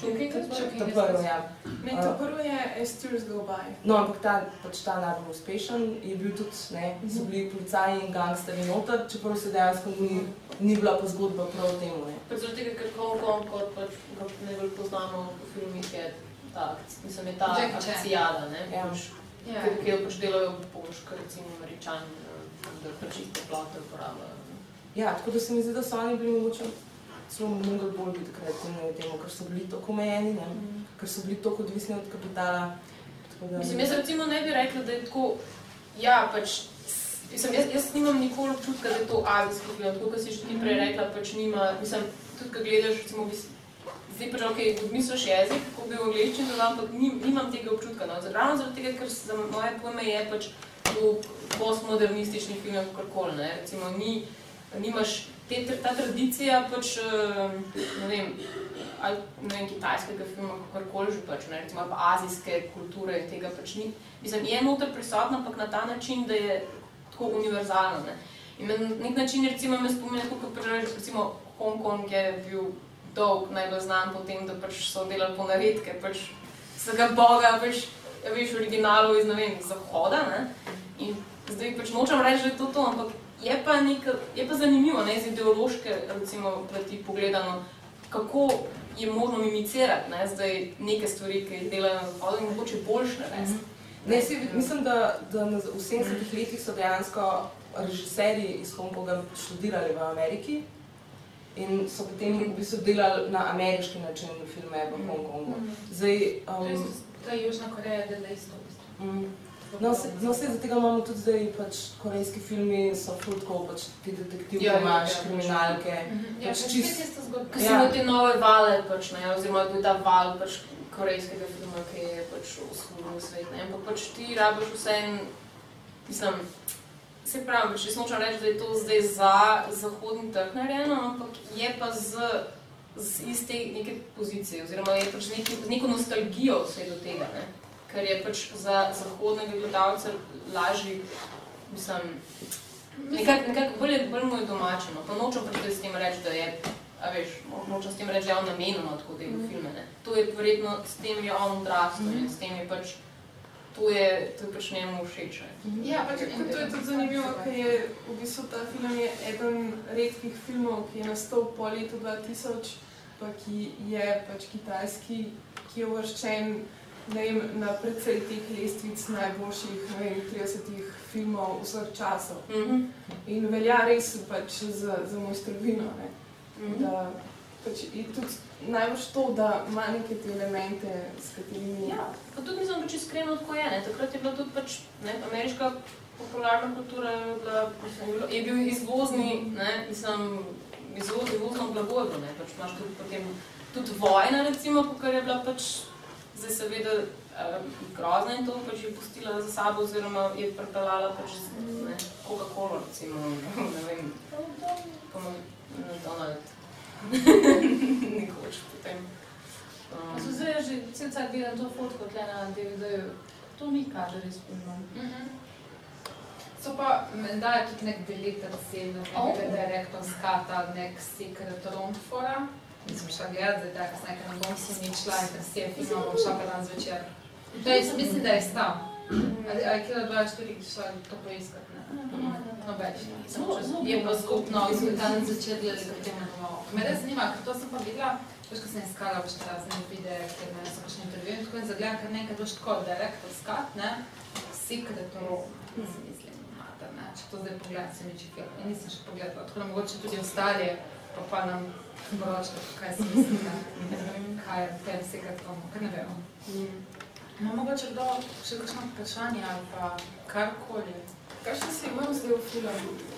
Čukaj, ta čukaj, prvi, ja. Ne, to prvo je As Tears Go By. No, ampak ta, pač ta najbolj uspešen je bil tudi, ne, so bili policaji in gangsterji noter, čeprav se dejansko ni, ni bila pa zgodba prav o tem. Ne. Pač zaradi tega, ker Hong Kong, kot pač najbolj poznamo po filmih, je ta, mislim, je ta akcijada, ne, Ja. pač, Ja. ki jo pač delajo pomožka, recimo američani, eh, da pač iste plote uporabljajo. Ja, tako da se mi zdi, da so oni bili mogoče celo mogli bolj biti kreativni v tem, ker so bili tako omejeni, ne, ker so bili tako odvisni od kapitala. Da, Mislim, jaz recimo ne bi rekla, da je tako, ja, pač, mislim, jaz, jaz nimam nikoli občutka, da je to azijski film, tako kot si že ti prej rekla, pač nima, mislim, tudi ko gledaš, recimo, zdaj pač, ok, misliš jezik, kako bi v angleščini dodal, ampak nim, nimam tega občutka, no, ravno zaradi tega, ker za moje pojme je pač to postmodernistični film, kakorkoli, ne, recimo, ni, nimaš, te, ta tradicija pač, eh, ne vem, ali ne vem, kitajskega filma, kakorkoli že pač, ne, recimo, ali pa azijske kulture in tega pač ni. Mislim, je noter prisotna, ampak na ta način, da je tako univerzalno. Ne. In na nek način, recimo, me spominja, kot pač, recimo, Hongkong je bil dolg, najbolj znan po tem, da pač so delali po naredke, pač vsega boga, pač, ja, veš, v originalu iz, ne vem, zahoda, ne? In zdaj pač nočem reči, da je to to, ampak je pa, nek, je pa zanimivo, ne, iz ideološke, recimo, plati pogledano, kako je možno mimicirati, ne, zdaj neke stvari, ki jih delajo na zahodu in mogoče boljše narediti. Ne, si, mislim, da, da na- v 70-ih letih so dejansko režiserji iz Hongkonga študirali v Ameriki in so potem v bistvu delali na ameriški način filme v Hongkongu. Zdaj, um, To je Južna Koreja, da je isto. mm, no, se, no, se zaradi tega imamo tudi zdaj pač korejski filmi, so ful tako pač ti detektivke, Ja, ja, imaš ja, kriminalke. Ja, pač pač čist- zgodba. Ker so imeli te nove vale, pač, ne, oziroma bil ta val pač, korejskega filma, ki je pač vzhodil svet. Ne, ampak pač ti rabiš vse en, mislim, se pravi, pač, jaz nočem reči, da je to zdaj za zahodni trg narejeno, ampak je pa z, z iz te neke pozicije, oziroma je pač neki, z neko nostalgijo vse do tega, ne, ker je pač za zahodnega gledalca lažji, mislim, nekako nekak bolj, bolj mu je domačeno, pa nočem pač s tem reči, da je A veš, nočem s tem reči, da je on namenoma tako delal filme. Ne. To je verjetno, s tem je on odrastel in s tem je pač, to je, to je pač njemu všeč. ne. Ja, pač, to je tudi zanimivo, ker je v bistvu ta film je eden redkih filmov, ki je nastal po letu 2000, pa ki je pač kitajski, ki je uvrščen ne vem, na precej teh lestvic najboljših vem, 30 filmov vseh časov. Mhm. In velja res pač za, za mojstrovino. Ne? Mhm. Da, pač, je tudi najbolj to, da ima neke te elemente, s katerimi Ja, pa tudi mislim, da če iskreno tako je. Ne. Takrat je bila tudi pač, ne, ameriška popularna kultura, je, bila, mislim, je bil izvozni, ne, mislim, izvoz, izvozno blago je bilo. Ne. Pač imaš tudi, potem, tudi vojna, recimo, kar je bila pač, zdaj seveda uh, grozna in to pač je pustila za sabo, oziroma je pripeljala pač ne, Coca-Cola, recimo, ne vem, pa McDonald. Nekoč potem. Um, So zdaj že cel cel gledam to fotko tle na DVD-ju. To mi kaže res filmom. Mhm. So pa, menda je tudi nek delitev scene, Oh. oh. direktor skata, nek secret room fora. Nisem šla gledat, zdaj tako sem nekaj ne bom si nič šla in ker si je film, bom šla pa dan zvečer. To je, mislim, da je stav. Ali ali kje dva štiri, ki šla to poiskat, ne? No, več. Je pa skupno, smo dan zvečer delali, kot je domov. Me res zanima, ker to sem pa videla, veš, ko sem iskala ta razne videe, kjer me so kakšne intervjuje in tako in zagledam, kar nekaj veš tako direktor skat, ne? Secret room, si mislim, mater, ne? Če to zdaj pogledam, se mi če film. In nisem še pogledala, tako da mogoče tudi ostali, pa pa nam poročajo, kaj si mislite, kaj je v tem secret roomu, ker ne vemo. No, mogoče kdo še kakšno vprašanje ali pa karkoli. Kakšen si imel zdaj v filmu?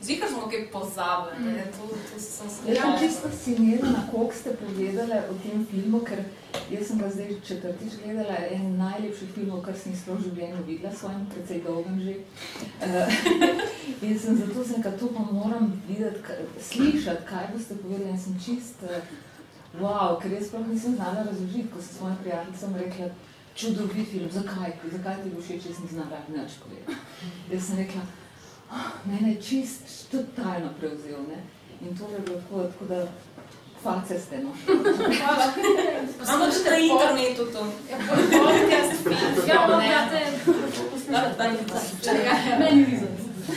Zikar smo kaj pozabili, ne, to, to sem se Ja, čisto fascinirana, koliko ste povedali o tem filmu, ker jaz sem ga zdaj četrtič gledala, en najlepših filmov, kar sem sploh v življenju videla, svojim precej dolgem že. Uh, in sem zato sem rekel, to pa moram videti, slišati, kaj boste povedali in sem čist, uh, wow, ker jaz sploh nisem znala razložiti, ko sem svojim prijateljicam rekla, čudovit film, zakaj, zakaj ti bo všeč, jaz nisem znala nič povedati. Jaz sem rekla, "Ah, mene je čist totalno prevzel, ne. In to je bilo tako, tako da face ste, no. Hvala. Ampak tudi na internetu to. Ja, podcast film, Ja, no, ne? date, Da, da, da. meni vizen.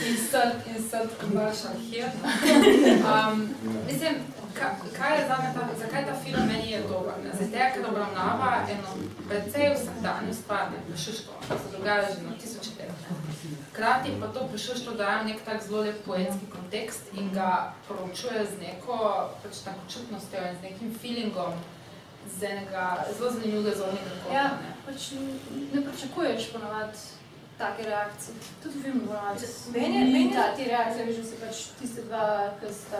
Insert, insert vaš arhiv. Um, mislim, ka, kaj je zame ta, zakaj ta film meni je dober? Ne? Zato, ker obravnava eno precej vsakdanjo stvar, ne, prešuštvo, ki se dogaja že na tisoče let. Ne. Hkrati pa to prešuštvo daje nek tak zelo lep poetski kontekst in ga poročuje z neko pač tako čutnostjo in z nekim feelingom, z enega zelo zanimivega zornega kota. Ja, ne. pač ne pričakuješ ponavadi take reakcije. Tudi film ponavadi. Meni je- ni meni ta te reakcije, veš, da se pač tiste dva, ki sta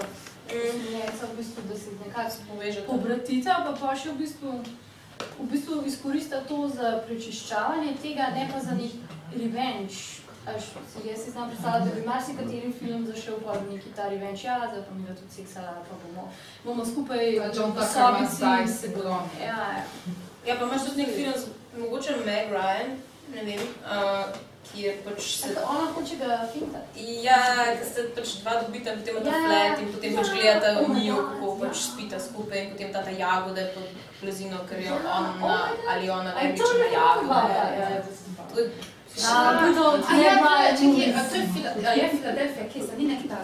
osumljenca, v bistvu, da se nekako Poveže to. pobratita, pa pa še v bistvu, v bistvu izkorista to za prečiščavanje tega, ne pa za nek revenge. Jaz si znam predstavljati, da bi marsikateri film zašel pa v neki ta revenge, ja, zdaj pa mi ga tudi seksala, pa bomo, bomo skupaj v ima sobici- zdaj sigurno. Ja, ja. Ja, pa imaš tudi nek film, z- mogoče Meg Ryan, ne vem, uh, ki je pač se... Tako ona hoče ga fintati. Ja, da se pač dva dobita, potem imata Ja, flet in potem pač ja. gledata v njiju, kako pač spita skupaj in potem ta jagode pod blazino, ker je ona ali ona A je to največja že jagode. ja, ja, ja. To je- A, to A ja, je čekaj, a to je Fila- a je Filadelfija, kje se ni neki ta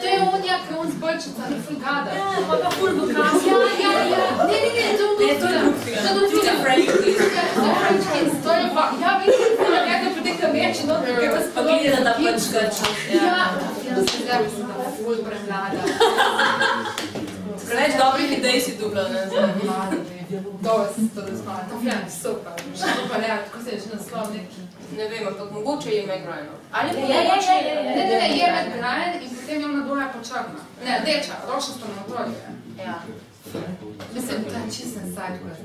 To je on, ja, ki je on z bolčica, ni ful gada. Pa ga ful dokaz. Ja, ja, ja. Ne, ne, ne, to je Ne, to je drug film. To je drug To je film. French Kiss. Ja, to je French Kiss. To je pa, ja, vidim, da je njega potekla meč, no, ker vas Pa gleda, da pač ga Ja, ja, se zdaj mislim, da je ful premlada. Preveč dobrih idej si dubla, ne znam. Dosti, to da smo, to je super. Što pa ne, kako se je že naslov neki. Ne vem, ampak mogoče je Meg Ryan. Ali pa ja, mogoče, ja, ja, ja. ne, ne, ne, je med Ryan in potem je ona dvoja pa črna. Ne, rdeča, rošasta na motorju. Ja. Mislim, to je čisten side quest.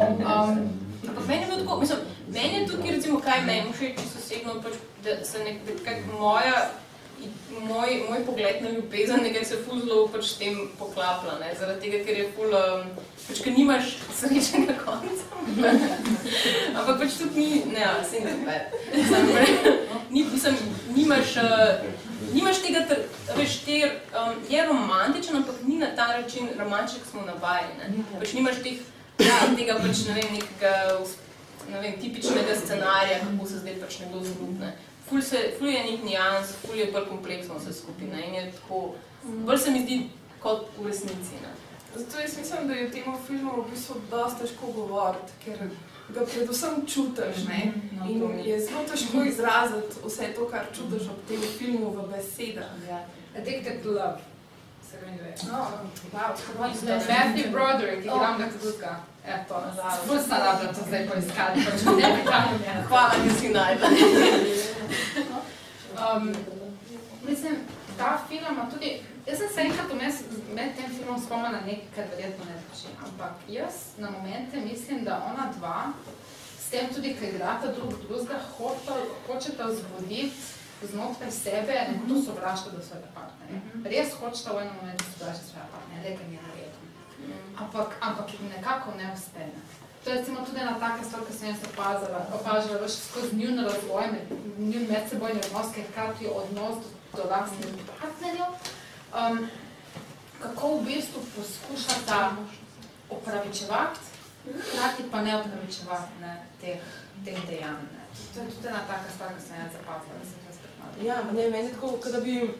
Um, Ampak meni je bilo tako, mislim, meni je tukaj recimo, kaj meni všeč, čisto osebno, pač, da se nek, kak moja, moj, moj pogled na ljubezen nekaj se ful zelo pač tem poklapla, ne, zaradi tega, ker je ful, um, pač, ker nimaš srečnega konca. Ampak pač tudi ni, ne, se ne bad. Ni, mislim, nimaš, uh, nimaš tega, tr, veš, te, um, je romantičen, ampak ni na ta način romantičen, kot smo navajeni. Pač nimaš teh Ja, tega pač ne vem, nekega ne vem, tipičnega scenarija, kako se zdaj pač nekdo zgrudne. Ful, se, ful je nek nijans, ful je bolj kompleksno vse skupaj ne, in je tako, bolj se mi zdi kot v resnici. Ne. Zato jaz mislim, da je v tem filmu v bistvu dosti težko govoriti, ker ga predvsem čutiš. Ne? No, In je zelo težko izraziti vse to, kar čutiš ob tem filmu v besedah. Ja. Addicted to love. No, Wow, Matthew Broderick, igram ga tudi. Eto, ful sta rabila to zdaj poiskati, pač ne bi imela. Hvala, da si najdla. Um, mislim, ta film ima tudi, jaz sem se enkrat vmes med tem filmom spomnila nekaj, kar verjetno ne drži, ampak jaz na momente mislim, da ona dva, s tem tudi, ker igrata drug drugega, hočeta- vzbuditi znotraj sebe to sovraštvo do svojega partnerja. Res hočeta v enem momentu sovražiti svojega partnerja, le ker mi je naredno. Ampak, ampak jim nekako ne uspe. Ne. To je recimo tudi ena taka stvar, ki sem jaz opazila, opažala veš, skozi njun razvoj, med- njun medsebojni odnos, ker hkrati odnos do, do lastnih partnerjev, um, kako v bistvu poskušata opravičevati, hkrati pa ne opravičevati ne, teh, teh dejanj. Ne. To je tudi ena taka stvar, ki sem jaz zapazila, da sem spet malo. Ja, ne, meni je tako, da bi,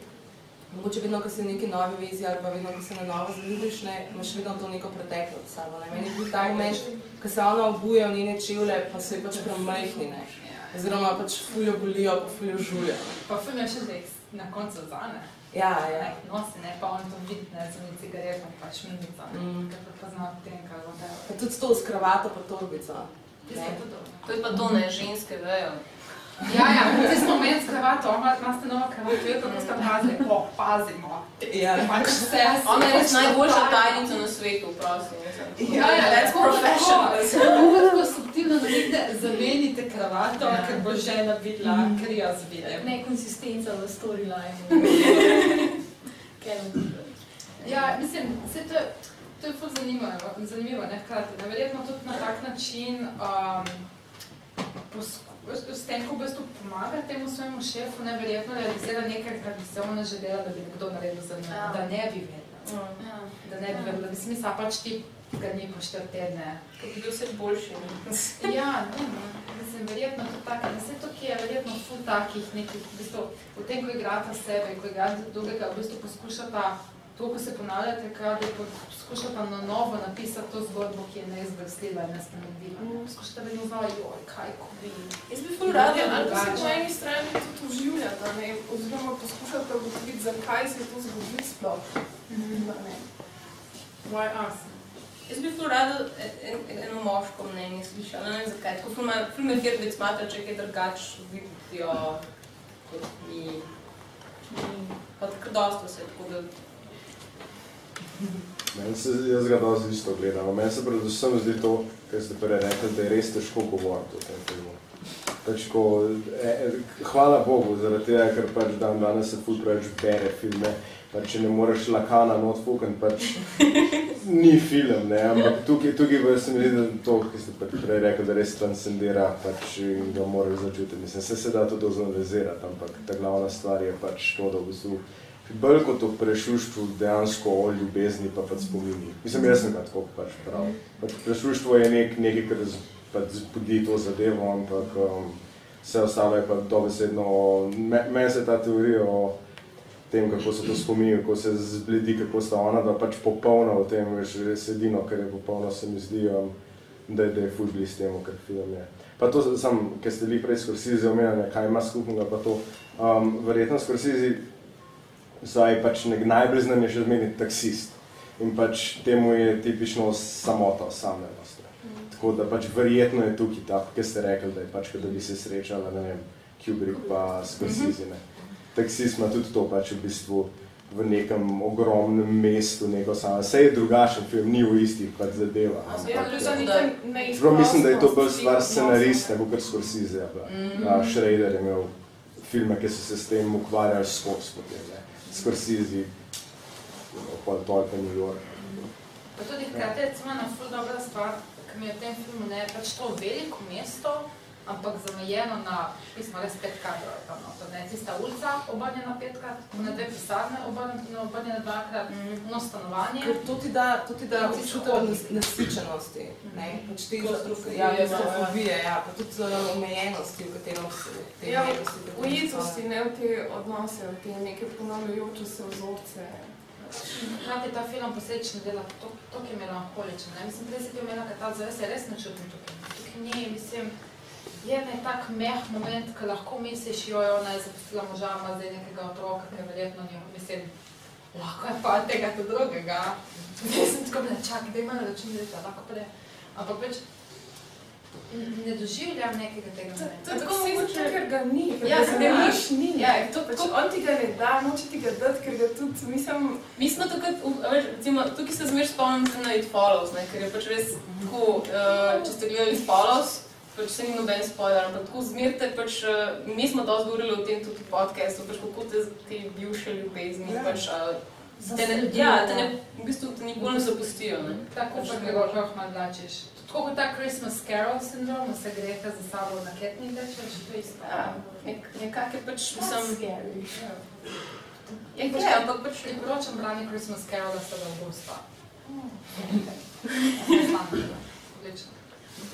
mogoče vedno, ko si v neki novi vezi ali pa vedno, ko se na novo zaljubiš, ne, imaš vedno to neko preteklo s sabo. Ne. Meni je bil ta moment, ko se ona obuje v njene čevlje, pa so ji pač premajhni, ne. Oziroma pač fuljo bolijo, pa fuljo žulijo. Pa film je še zdaj na koncu zane. Ja, ja. Nosi, ne, pa on to vidi, ne, z unim cigaretom, pač mimica, ne, Mm. ker pa pozna tem, kaj bo da. Pa tudi s to s kravato pa torbico. Je. To je pa to, ne, ženske vejo. Ja, ja, ti smo med s kravato, ima, imate novo kravato, jo kako ste pazili, o, pazimo. Ja. Pač vse, Ona je res najboljša tajnica na svetu, prosim. mislim. Ja, ja, that's professional. Kako tako subtilno naredite, zamenite kravato, ker bo žena videla, ker jaz vidim. Nekonsistenca v storylineu. Kevin. Ja, mislim, vse to, je- to je ful zanimivo, zanimivo ne, hkrati. Ne, verjetno tudi na tak način, um, s tem, ko v bistvu pomaga temu svojemu šefu, neverjetno realizira nekaj, kar bi se ona želela, da bi nekdo naredil za njo, Ja. da ne bi vedela. Ja. Da ne bi vedela, da bi smisla pač ti ga ni po štiri tedne. Kot bi bil vse boljši. Ja, ne, no, mislim, verjetno to tako, da se tukaj je verjetno ful takih nekih, v bistvu, v tem, ko igrata sebe, ko igrata drugega, v bistvu poskušata, to, ko se ponavljate, kaj da poskušata na novo napisati to zgodbo, ki je neizbrsljiva in nespremenljiva. ne. Poskušata vedno znova, joj, kaj ko bi. Jaz bi ful rada, ali pa se po eni strani tudi uživljata, ne, oziroma poskušata ugotoviti, zakaj se je to zgodilo sploh. Ne. Why us? Jaz bi ful rada en- en- eno moško mnenje slišala, ne vem zakaj. Tako ful me- me Hirvic smatra, če kaj drugač vidijo kot mi. Pa tako dosta se, tako da Meni se, jaz ga dosti isto gledam. Meni se predvsem zdi to, kar ste prej rekli, da je res težko govoriti o tem filmu. Pač ko, e, hvala Bogu, zaradi tega, ker pač dan danes se ful preveč bere filme. Pač, če ne moreš lakana not fukan, pač ni film, ne, ampak tukaj, tukaj pa se mi zdi, da to, ki ste pač prej rekli, da res transcendira pač ga moraš začutiti. Mislim, se se da to dozanalizirati, ampak ta glavna stvar je pač to, da v bistvu bolj kot o prešuštvu dejansko o ljubezni pa pač spomini. Mislim, jaz sem ga tako pač prav. Pač prešuštvo je nek, nekaj, kar pač zbudi to zadevo, ampak um, vse ostalo je pa dobesedno, me, meni se ta teorija o tem, kako so to spomini, kako se zbledi, kako sta ona, da pač popolna v tem, veš, res edino, kar je popolno, se mi zdi, um, da, je- da je ful blizu temu, kar film je. Pa to sam, ker ste bili prej Scorsese omenjali, kaj ima skupnega, pa to, um, verjetno Scorsese zdaj pač nek najbolj znan je še zmeni taksist. In pač temu je tipično samota, osamljenost. ne. Tako da pač verjetno je tukaj tako, ki ste rekli, da je pač, da bi se srečala, ne vem, Kubrick pa Scorsese, ne. Taksist ima tudi to pač v bistvu v nekem ogromnem mestu, neko samo, vse je drugačen film, ni v istih pač zadeva. Ja, ampak, oni tam Čeprav mislim, da je to bolj stvar odnosov. scenarista, kot Scorsese. Pa. Mhm. Mm. Schrader je imel filme, ki so se s tem ukvarjali skozi potem. Ne. Scorsese, pol toliko New York. Pa tudi hkrati recimo ena ful dobra stvar, ki mi je v tem filmu ne, pač to veliko mesto, ampak zamejeno na, pismo, res pet kadrov je tam noter, ne, tista ulica obrnjena petkrat, na dve pisarne obrnjena, obrnjena dvakrat, no stanovanje. Ker to ti da, to ti da občutek nas- nasičenosti, ne? Pač te Klaustrofobije, ja, ja. klaustrofobije, ja, pa tudi uh, omejenosti, v katerem se te Ja, v ujetosti, so. ne v te odnose, v te neke ponavljajoče se vzorce. Hkrati ta film posledično dela to, to je melankoličen. Ne? Mislim, prej si ti omenila, da ta zdaj se res ne čutim tukaj. Tukaj ni, mislim, je ne tak meh moment, ko lahko misliš, joj, ona je zapustila moža, ima zdaj nekega otroka, ki je verjetno njo, mislim, lahko je pa tega tudi drugega. Jaz sem tako bila, čakaj, da ima na račun reči, lahko pa ne. Ampak več ne doživljam nekega tega To momenta. je tako mogoče, ker ga ni, ker Ja, ga sem ne niš ni. Ja, to pač on ti ga ne da, noče ti ga dati, ker ga tudi, mislim, Mi smo a veš, recimo, tukaj se zmeraj spomnim na It Follows, ne, ker je pač res tako, uh, če ste gledali It Follows, pač se ni noben spoiler, ampak tako zmerite, pač, uh, mi smo dosti govorili o tem tudi v podcastu, pač kako te, te bivše ljubezni, Ja. pač, uh, te ne, ja, te ne, v bistvu te nikoli ne zapustijo, ne. Tako Pač ga lahko malo vlačiš. Tako kot ta Christmas Carol sindrom, se grete za sabo na ketni tečeš, to je isto. Ja, nek, nekak je pač, mislim, scary. je, je, ampak pač, Priporočam branje Christmas Carol, da se da avgusta. Odlično.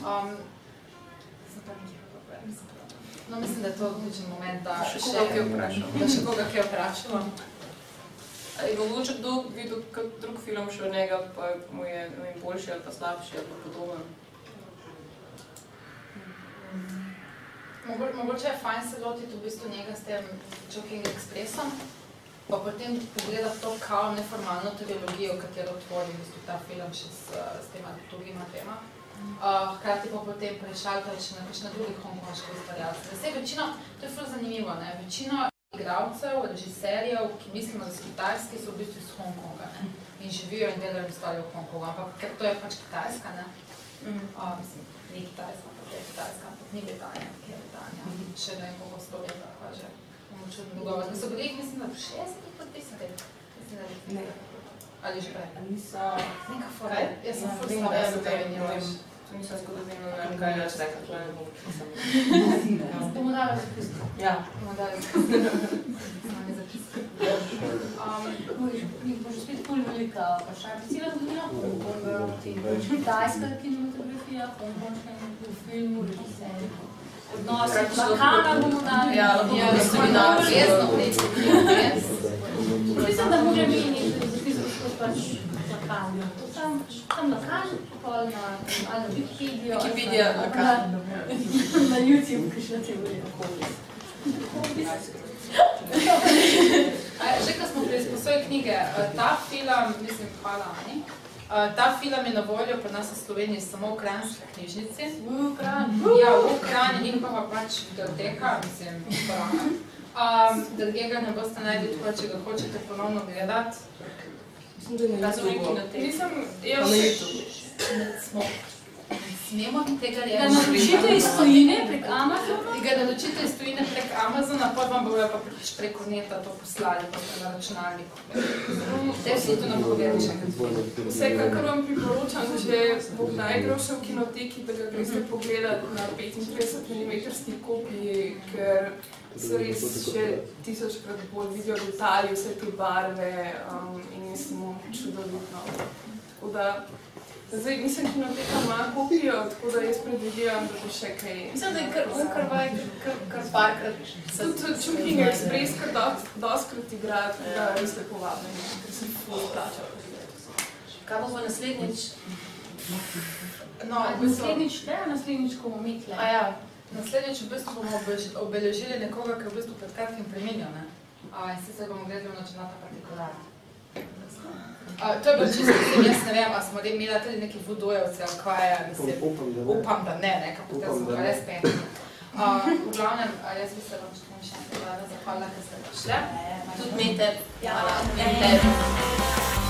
Um, pa nekaj povedati. No, mislim, da je to odličen moment, da Še koga kaj vprašam. Da še koga kaj vprašamo. Je mogoče kdo videl kak drug film še od njega, pa mu je ne vem, boljši ali pa slabši ali pa podoben? Mogo- Mogoče je fajn se lotiti v bistvu njega s tem Joking Expressom, pa potem pogledati to kao neformalno teologijo, katero tvori v bistvu ta film še s, s tema drugima tema. Uh, hkrati pa potem prešaltati še na kakšne druge hongkonške ustvarjalce. Zdaj, večino, to je ful zanimivo, ne? večino igralcev, režiserjev, ki mislimo, da so kitajski, so v bistvu iz Hongkonga ne? in živijo in delajo ustvarjajo v Hongkongu, ampak ker to je pač Kitajska, ne? Mm. Uh, mislim, ni Kitajska, ampak je Kitajska, ampak ni Britanija, ki je Britanija. Še ne vem, koliko sto let, pa že bomo čudno dogovor. So bili, mislim, da v 60 podpisali. Mislim, da Ne. Ali že prej. Niso... Neka fora. Jaz sem slaba da je ne vem. To nisem zgodovino, ne Vem, kaj več rekla, to je nisem. Bomo dali zapis. Ja. Bomo dali. Um, Mi bo že spet pol velika vprašanja. Cela zgodovina Hongkonga, pač kitajska kinematografija, hongkonška v filmu, režiserji. Odnosi Kar so- Balkana bomo dali. Ja, lahko Ja, bomo smo seminar. obvezno v tej Mislim, da mora meni zapisati skozi pač Balkan. Tam, tam Balkan, pol na, ali na Wikipedijo. Wikipedija, na- Balkan. Na, na YouTube, kakšna teorija. A, Že ko smo pri izposoji knjige, eh, ta film, mislim, hvala Ani, eh, ta film je na voljo pri nas v Sloveniji samo v Kranjski knjižnici. V Kranju. Ja, v Kranju in pa pač biblioteka, mislim, Brana. Um, drugega ga ne boste da če ga hočete ponovno gledati. Mislim, da je na YouTubeu. nisem, Pa jaz na YouTubeu. Smo. smemo tega reči. Da naročite iz tujine prek Amazona? Ga naročite iz tujine prek Amazona, pa vam bojo pa preko neta to poslali, pa na računalniku. Te vsi to nam povedali še. Vsekakor vam priporočam, da če bo kdo šel v kinoteki, da ga greste pogledat na 35 mm kopiji, ker so res še tisočkrat bolj vidijo detalji, vse te barve um, in je samo čudovitno. Tako da, zdaj nisem kinoteka ima kopijo, tako da jaz predvidevam, da bo še kaj. Mislim, da je kar on kar vaj, kar, kar parkrat. Tudi Chungking Express, kar dost, dostkrat igra, tako da res lepo vabljeni, ker sem ful plačal. Kaj bo pa naslednjič? No, Naslednjič te, naslednjič, ko bomo mi tle. A ja, naslednjič v bistvu bomo obelež- obeležili nekoga, ki je v bistvu pred kratkim preminil, ne? A, in sicer bomo gledali v nočenata partikulara. A, to je bilo čisto, mislim, jaz ne vem, a smo imeli tudi neki vodojevci, ali kaj je, mislim, Upam, da ne. upam, da ne, ne, kako te smo da res peni. A, v glavnem, jaz bi se vam še še enkrat rada zahvalila, ker ste prišli. Tudi mi te. Ja. In tebi.